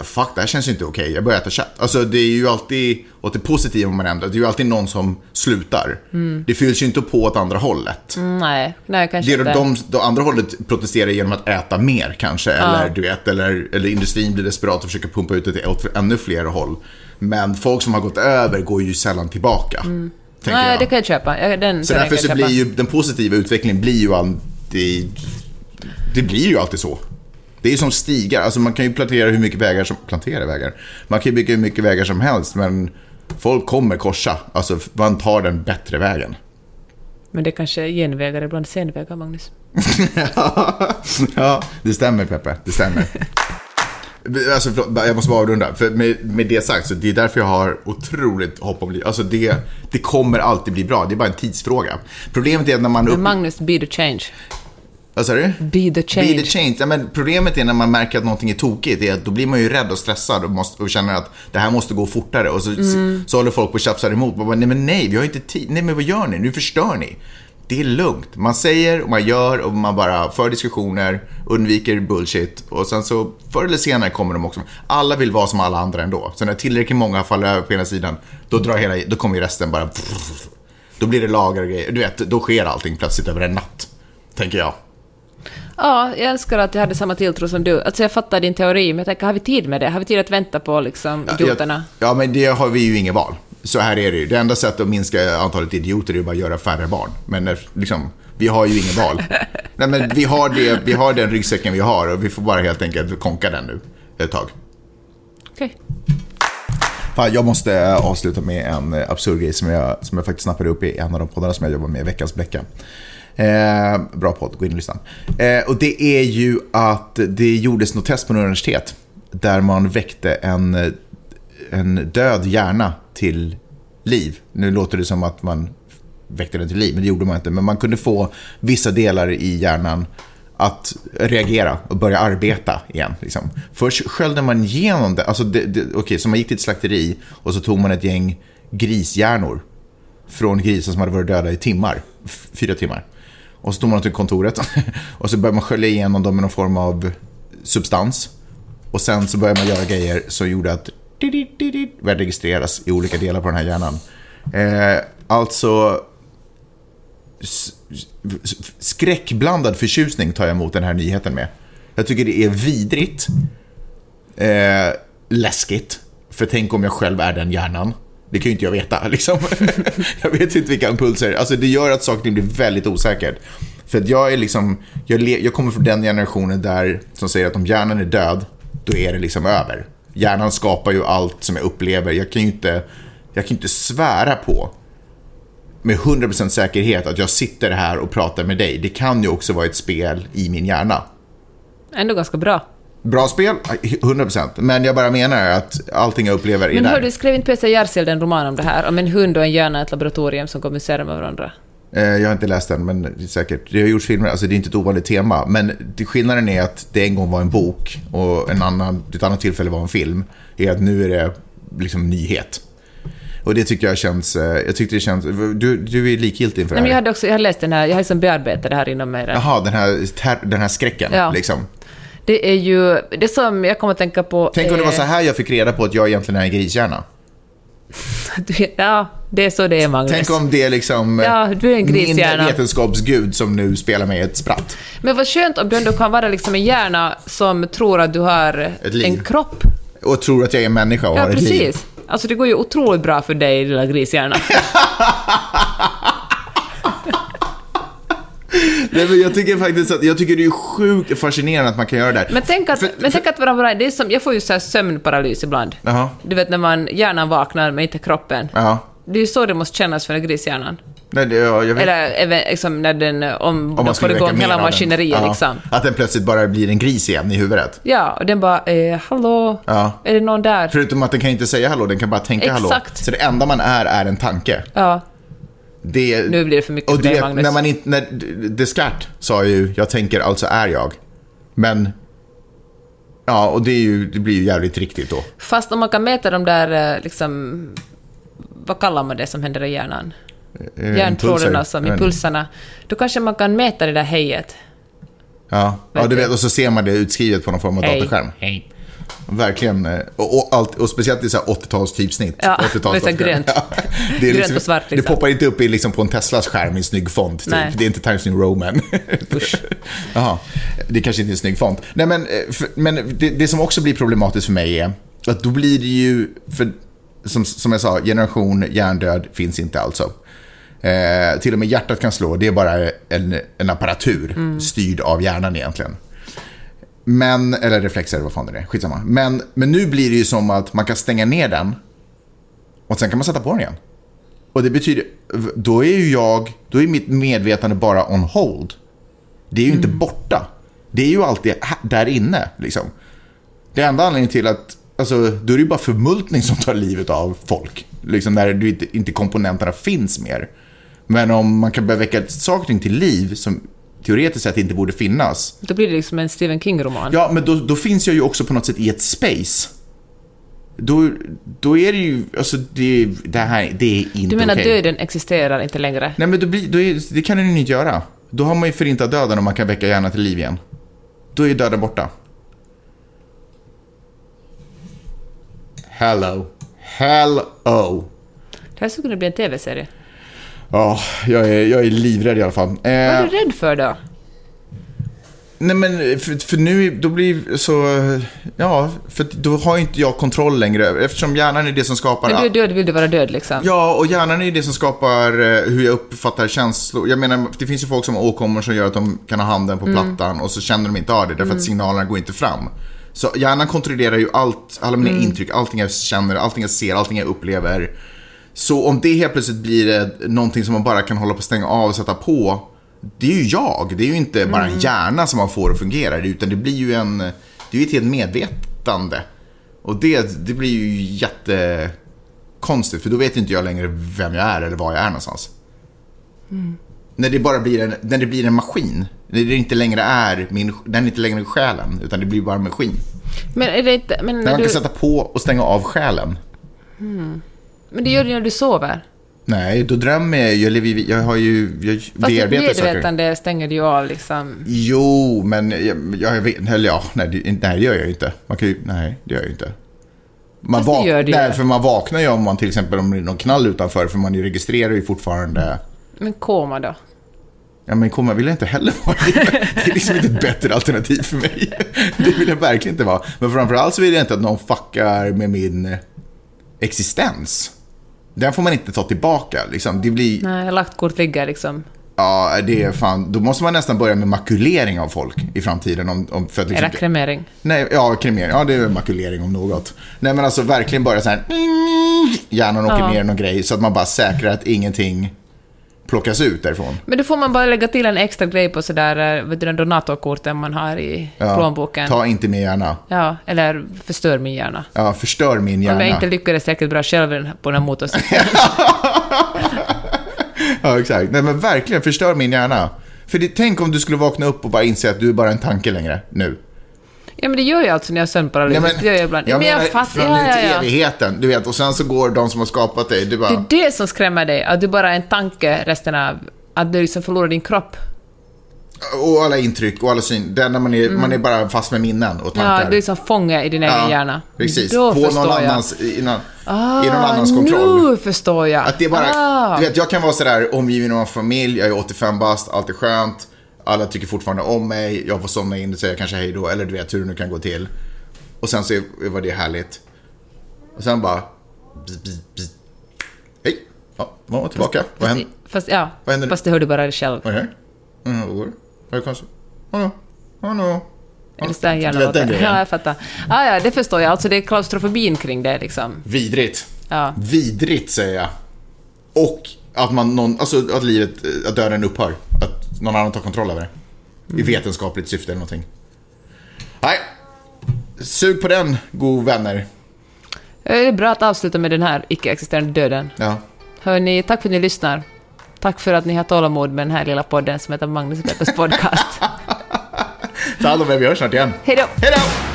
The fuck, det här känns ju inte okej, jag börjar äta kött. Alltså det är ju alltid åt det positiva man ändrar. Det är ju alltid någon som slutar. Det fylls ju inte på åt andra hållet. Mm, nej, nej, kanske Det är inte. de, de andra hållet protesterar genom att äta mer kanske. Eller, du vet, eller, eller industrin blir desperat och försöker pumpa ut det till åt ännu fler håll. Men folk som har gått över går ju sällan tillbaka. Mm. Nej, jag. det kan jag köpa. Ja, Den Så därför så jag blir köpa. ju den positiva utvecklingen blir ju alltid... Det blir ju alltid så. Det är ju som stigar, alltså man kan ju plantera hur mycket vägar som... Plantera vägar? Man kan ju bygga hur mycket vägar som helst, men folk kommer korsa. Alltså man tar den bättre vägen. Men det kanske är genvägar ibland senvägar, Magnus. ja, det stämmer Peppe, det stämmer. Alltså, förlåt, jag måste bara avrunda. För med, med det sagt, så det är därför jag har otroligt hopp om. Alltså det, det kommer alltid bli bra, det är bara en tidsfråga. Problemet är att när man... Upp... Magnus, be the change. Vad sa du? Be the change. Be the change. Ja, men problemet är när man märker att någonting är tokigt, är att då blir man ju rädd och stressad och, måste, och känner att det här måste gå fortare. Och så, Mm. så håller folk på och tjafsar emot. Man bara, nej men nej, vi har inte tid. Nej men vad gör ni? Nu förstör ni. Det är lugnt. Man säger och man gör och man bara för diskussioner, undviker bullshit och sen så förr eller senare kommer de också. Alla vill vara som alla andra ändå. Så när tillräckligt många faller över på ena sidan, då, drar hela, då kommer ju resten bara... Då blir det lagar och grejer. Du vet, då sker allting plötsligt över en natt. Tänker jag. Ja, jag älskar att jag hade samma tilltro som du. Alltså jag fattar din teori, men jag tänker, har vi tid med det? Har vi tid att vänta på liksom idioterna? Ja, ja, men det har vi ju inget val. Så här är det ju. Det enda sättet att minska antalet idioter är ju bara att göra färre barn. Men eh, liksom, vi har ju inget val. Nej, men vi har, det, vi har den ryggsäcken vi har och vi får bara helt enkelt konka den nu ett tag. Okej. Fan, jag måste eh, avsluta med en eh, absurd grej som jag, som jag faktiskt snappade upp i en av de poddarna som jag jobbar med, Veckans Bläcka. Eh, bra podd, gå in och lyssna. Eh, och det är ju att det gjordes något test på något universitet där man väckte en, en död hjärna till liv. Nu låter det som att man väckte den till liv, men det gjorde man inte. Men man kunde få vissa delar i hjärnan att reagera och börja arbeta igen. Liksom. Först sköljde man igenom det. Alltså det, det okay, så man gick till ett slakteri och så tog man ett gäng grishjärnor från grisar som hade varit döda i timmar. F- Fyra timmar. Och så tog man till kontoret och så började man skölja igenom dem med någon form av substans. Och sen så började man göra grejer som gjorde att började registreras i olika delar på den här hjärnan. Eh, alltså skräckblandad förtjusning tar jag emot den här nyheten med. Jag tycker det är vidrigt, eh, läskigt, för tänk om jag själv är den hjärnan. Det kan ju inte jag veta. Liksom. jag vet inte vilka impulser. Alltså, det gör att saker och ting blir väldigt osäkert. För att jag, är liksom, jag, jag kommer från den generationen där som säger att om hjärnan är död, då är det liksom över. Hjärnan skapar ju allt som jag upplever. Jag kan ju inte, jag kan ju inte svära på med 100% säkerhet att jag sitter här och pratar med dig. Det kan ju också vara ett spel i min hjärna. Ändå ganska bra. Bra spel, 100%. Men jag bara menar att allting jag upplever är Men där. hördu, skrev inte P.C. Jersild en roman om det här? Om en hund och en hjärna i ett laboratorium som kommunicerar med varandra? Eh, Jag har inte läst den, men säkert. Det har gjorts filmer, alltså det är inte ett ovanligt tema. Men skillnaden är att det en gång var en bok och en annan, ett annat tillfälle var en film. Är att nu är det liksom nyhet. Och det tycker jag känns, eh, jag tyckte det känns, du, du är likgiltig inför Nej, men det jag här. hade också, jag har läst den här, jag har liksom bearbetat det här inom mig. Jaha, den här, den här skräcken Ja. liksom. Det är ju, det som jag kommer att tänka på... Tänk om det var så här jag fick reda på att jag egentligen är en grishjärna. Ja, det är så det är, Magnus. Tänk om det är liksom Ja, du är en min vetenskapsgud som nu spelar mig ett spratt. Men vad skönt om du ändå kan vara liksom en hjärna som tror att du har liv. en kropp. Och tror att jag är en människa och Ja, har ett liv. precis. Alltså det går ju otroligt bra för dig, lilla grishjärna. Nej, men jag tycker faktiskt att, jag tycker det är sjukt fascinerande att man kan göra det här. Men tänk att, För- men tänk att vara det är som, jag får ju så här sömnparalys ibland. Jaha. Du vet när man, hjärnan vaknar men inte kroppen. Ja. Det är ju så det måste kännas för en grishjärnan. Nej, det, ja, jag vet. Eller liksom, när den, om, Om de får igång hela maskineriet Ja. liksom. Att den plötsligt bara blir en gris igen i huvudet. Ja, och den bara, eh, hallå, Ja. är det någon där? Förutom att den kan inte säga hallå, den kan bara tänka hallå. Exakt. Så det enda man är, är en tanke. Ja, Det, nu blir det för mycket och för dig, Magnus. när man inte, när Descartes sa ju, jag tänker alltså är jag. Men, ja, och det, är ju, det blir ju jävligt riktigt då. Fast om man kan mäta de där, eh, liksom, vad kallar man det som händer i hjärnan? Eh, Hjärntrådarna som impulserna. Då kanske man kan mäta det där hejet. Ja, ja Vet du du. vet, och så ser man det utskrivet på någon form av Hej. datorskärm. Hej. Verkligen. eh, Och, och, allt, och speciellt i så här 80-tals typsnitt. Ja, 80-tals det grönt. Ja, det Grönt och svart, Det liksom. poppar inte upp i, liksom, på en Teslas skärm i en snygg font. Typ. Det är inte Times New Roman. Jaha, det kanske inte är en snygg font. Nej, men, eh, för, men det, det som också blir problematiskt för mig är att då blir det ju, för, som, som jag sa, generation hjärndöd finns inte alltså. Eh, till och med hjärtat kan slå, det är bara en, en apparatur Mm. styrd av hjärnan egentligen. Men, eller reflexer, vad fan det är, skitsamma. Men, men nu blir det ju som att man kan stänga ner den och sen kan man sätta på den igen. Och det betyder, då är ju jag, då är mitt medvetande bara on hold. Det är ju inte borta. Det är ju alltid där inne, liksom. Det enda anledningen till att, alltså, då är det ju bara förmultning som tar livet av folk. Liksom när du inte, inte komponenterna finns mer. Men om man kan börja väcka saker till liv som teoretiskt sett inte borde finnas. Då blir det liksom en Stephen King-roman. Ja, men då, då finns jag ju också på något sätt i ett space. Då, då är det ju, alltså det, det här, det är inte du menar okej. döden existerar inte längre? Nej, men då blir, då är, det kan den ju inte göra. Då har man ju förintat döden om man kan väcka hjärnan till liv igen. Då är ju döden borta. Hello. Hello. Det här skulle kunna bli en TV-serie. Ja, jag, är, jag är livrädd i alla fall. Vad är Eh, du rädd för då? nej men, för, för nu, då blir så... Ja, för då har inte jag kontroll längre. Eftersom hjärnan är det som skapar... När du är död vill du vara död liksom? Ja, och hjärnan är det som skapar eh, hur jag uppfattar känslor. Jag menar, det finns ju folk som har åkommor som gör att de kan ha handen på plattan och så känner de inte av det därför att signalerna går inte fram. Så hjärnan kontrollerar ju allt, alla mina intryck, allting jag känner, allting jag ser, allting jag upplever. Så om det helt plötsligt blir eh, någonting som man bara kan hålla på att stänga av och sätta på. Det är ju jag, det är ju inte bara en hjärna som man får att fungera utan det blir ju en, det är ju ett helt medvetande. Och det, det blir ju jättekonstigt för då vet inte jag längre vem jag är eller var jag är någonstans. När det bara blir en, när det blir en maskin. När det inte längre är min, den är inte längre själen utan det blir bara en maskin. Men är det inte... Men, När man du, kan sätta på och stänga av själen. Men det gör du när du sover. Nej, då drömmer jag ju. Lever- jag har ju, jag Fast ditt bearbetar saker. medvetande stänger du ju av liksom. Jo, men jag, jag vet, eller ja, nej, det, nej, det gör jag ju inte. Man kan ju, nej, det gör jag ju inte. Man Fast det gör det ju. nej, för man vaknar ju om man till exempel om det är någon knall utanför, för man ju registrerar ju fortfarande. Men koma då? Ja, men komma vill jag inte heller vara. Det är liksom inte ett bättre alternativ för mig. Det vill jag verkligen inte vara. Men framförallt så vill jag inte att någon fuckar med min existens. Den får man inte ta tillbaka. Liksom. Det blir, Nej, lagt kort ligger liksom. ja, det är fan, då måste man nästan börja med makulering av folk i framtiden. Om, om, för att liksom, Eller kremering. Nej, ja, kremering. Ja, det är makulering om något. Nej, men alltså verkligen bara så här. Hjärnan åker Ja. ner någon grej så att man bara säkrar att ingenting plockas ut därifrån. Men då får man bara lägga till en extra grej på sådär, eh, vet du, den donatorkorten man har i Ja, plånboken. Ta inte med hjärna. Ja, eller förstör min hjärna. Ja, förstör min hjärna. Om jag inte lyckades tillräckligt bra själv på den här motorcykeln. Ja, exakt. Nej, men verkligen, förstör min hjärna. För det, tänk om du skulle vakna upp och bara inse att du är bara en tanke längre, nu. Ja, men det gör jag alltså när jag har sömnparalys. Nej, det gör jag ibland. jag men jag menar fattar, från ja, ja, ja. evigheten, du vet. Och sen så går de som har skapat dig, du bara... Det är det som skrämmer dig, att du bara är en tanke resten av... Att du liksom förlorar din kropp. Och alla intryck och alla syn. Det enda man är, man är bara fast med minnen och tankar. Mm. Ja, du är liksom fånge i din egen hjärna. Precis. Då på någon jag. annans, i, någon, Ah, i någon annans kontroll. nu förstår jag. Att det bara, ah. du vet, jag kan vara sådär omgiven av en familj, jag är 85 bast, allt är skönt. Alla tycker fortfarande om mig, jag får somna in och säga kanske hej då, eller du vet hur det nu kan gå till. Och sen så är- var det härligt. Och sen bara... bzz, bzz, bzz. Hej! Ja, var tillbaka. Vad händer? Fast, ja, Vad händer nu? fast det hör du bara dig själv. Vad är det? Mm, vad går det? Är det konstigt? Hallå? Hallå? Är gärna Du vet den grejen? Ja, jag fattar. Ah, ja, det förstår jag. Alltså det är klaustrofobin kring det liksom. Vidrigt. Ja. Vidrigt säger jag. Och att man någon, alltså att livet, att döden upphör. Att någon annan tar kontroll över det. Mm. I vetenskapligt syfte eller någonting. Nej. Sug på den, god vänner. Eh, Det är bra att avsluta med den här icke-existerande döden. Ja. Hörni, tack för att ni lyssnar. Tack för att ni har tålamod med den här lilla podden som heter Magnus och Peppers podcast. Ta hand om er, vi hörs snart igen. Hej då! Hej då!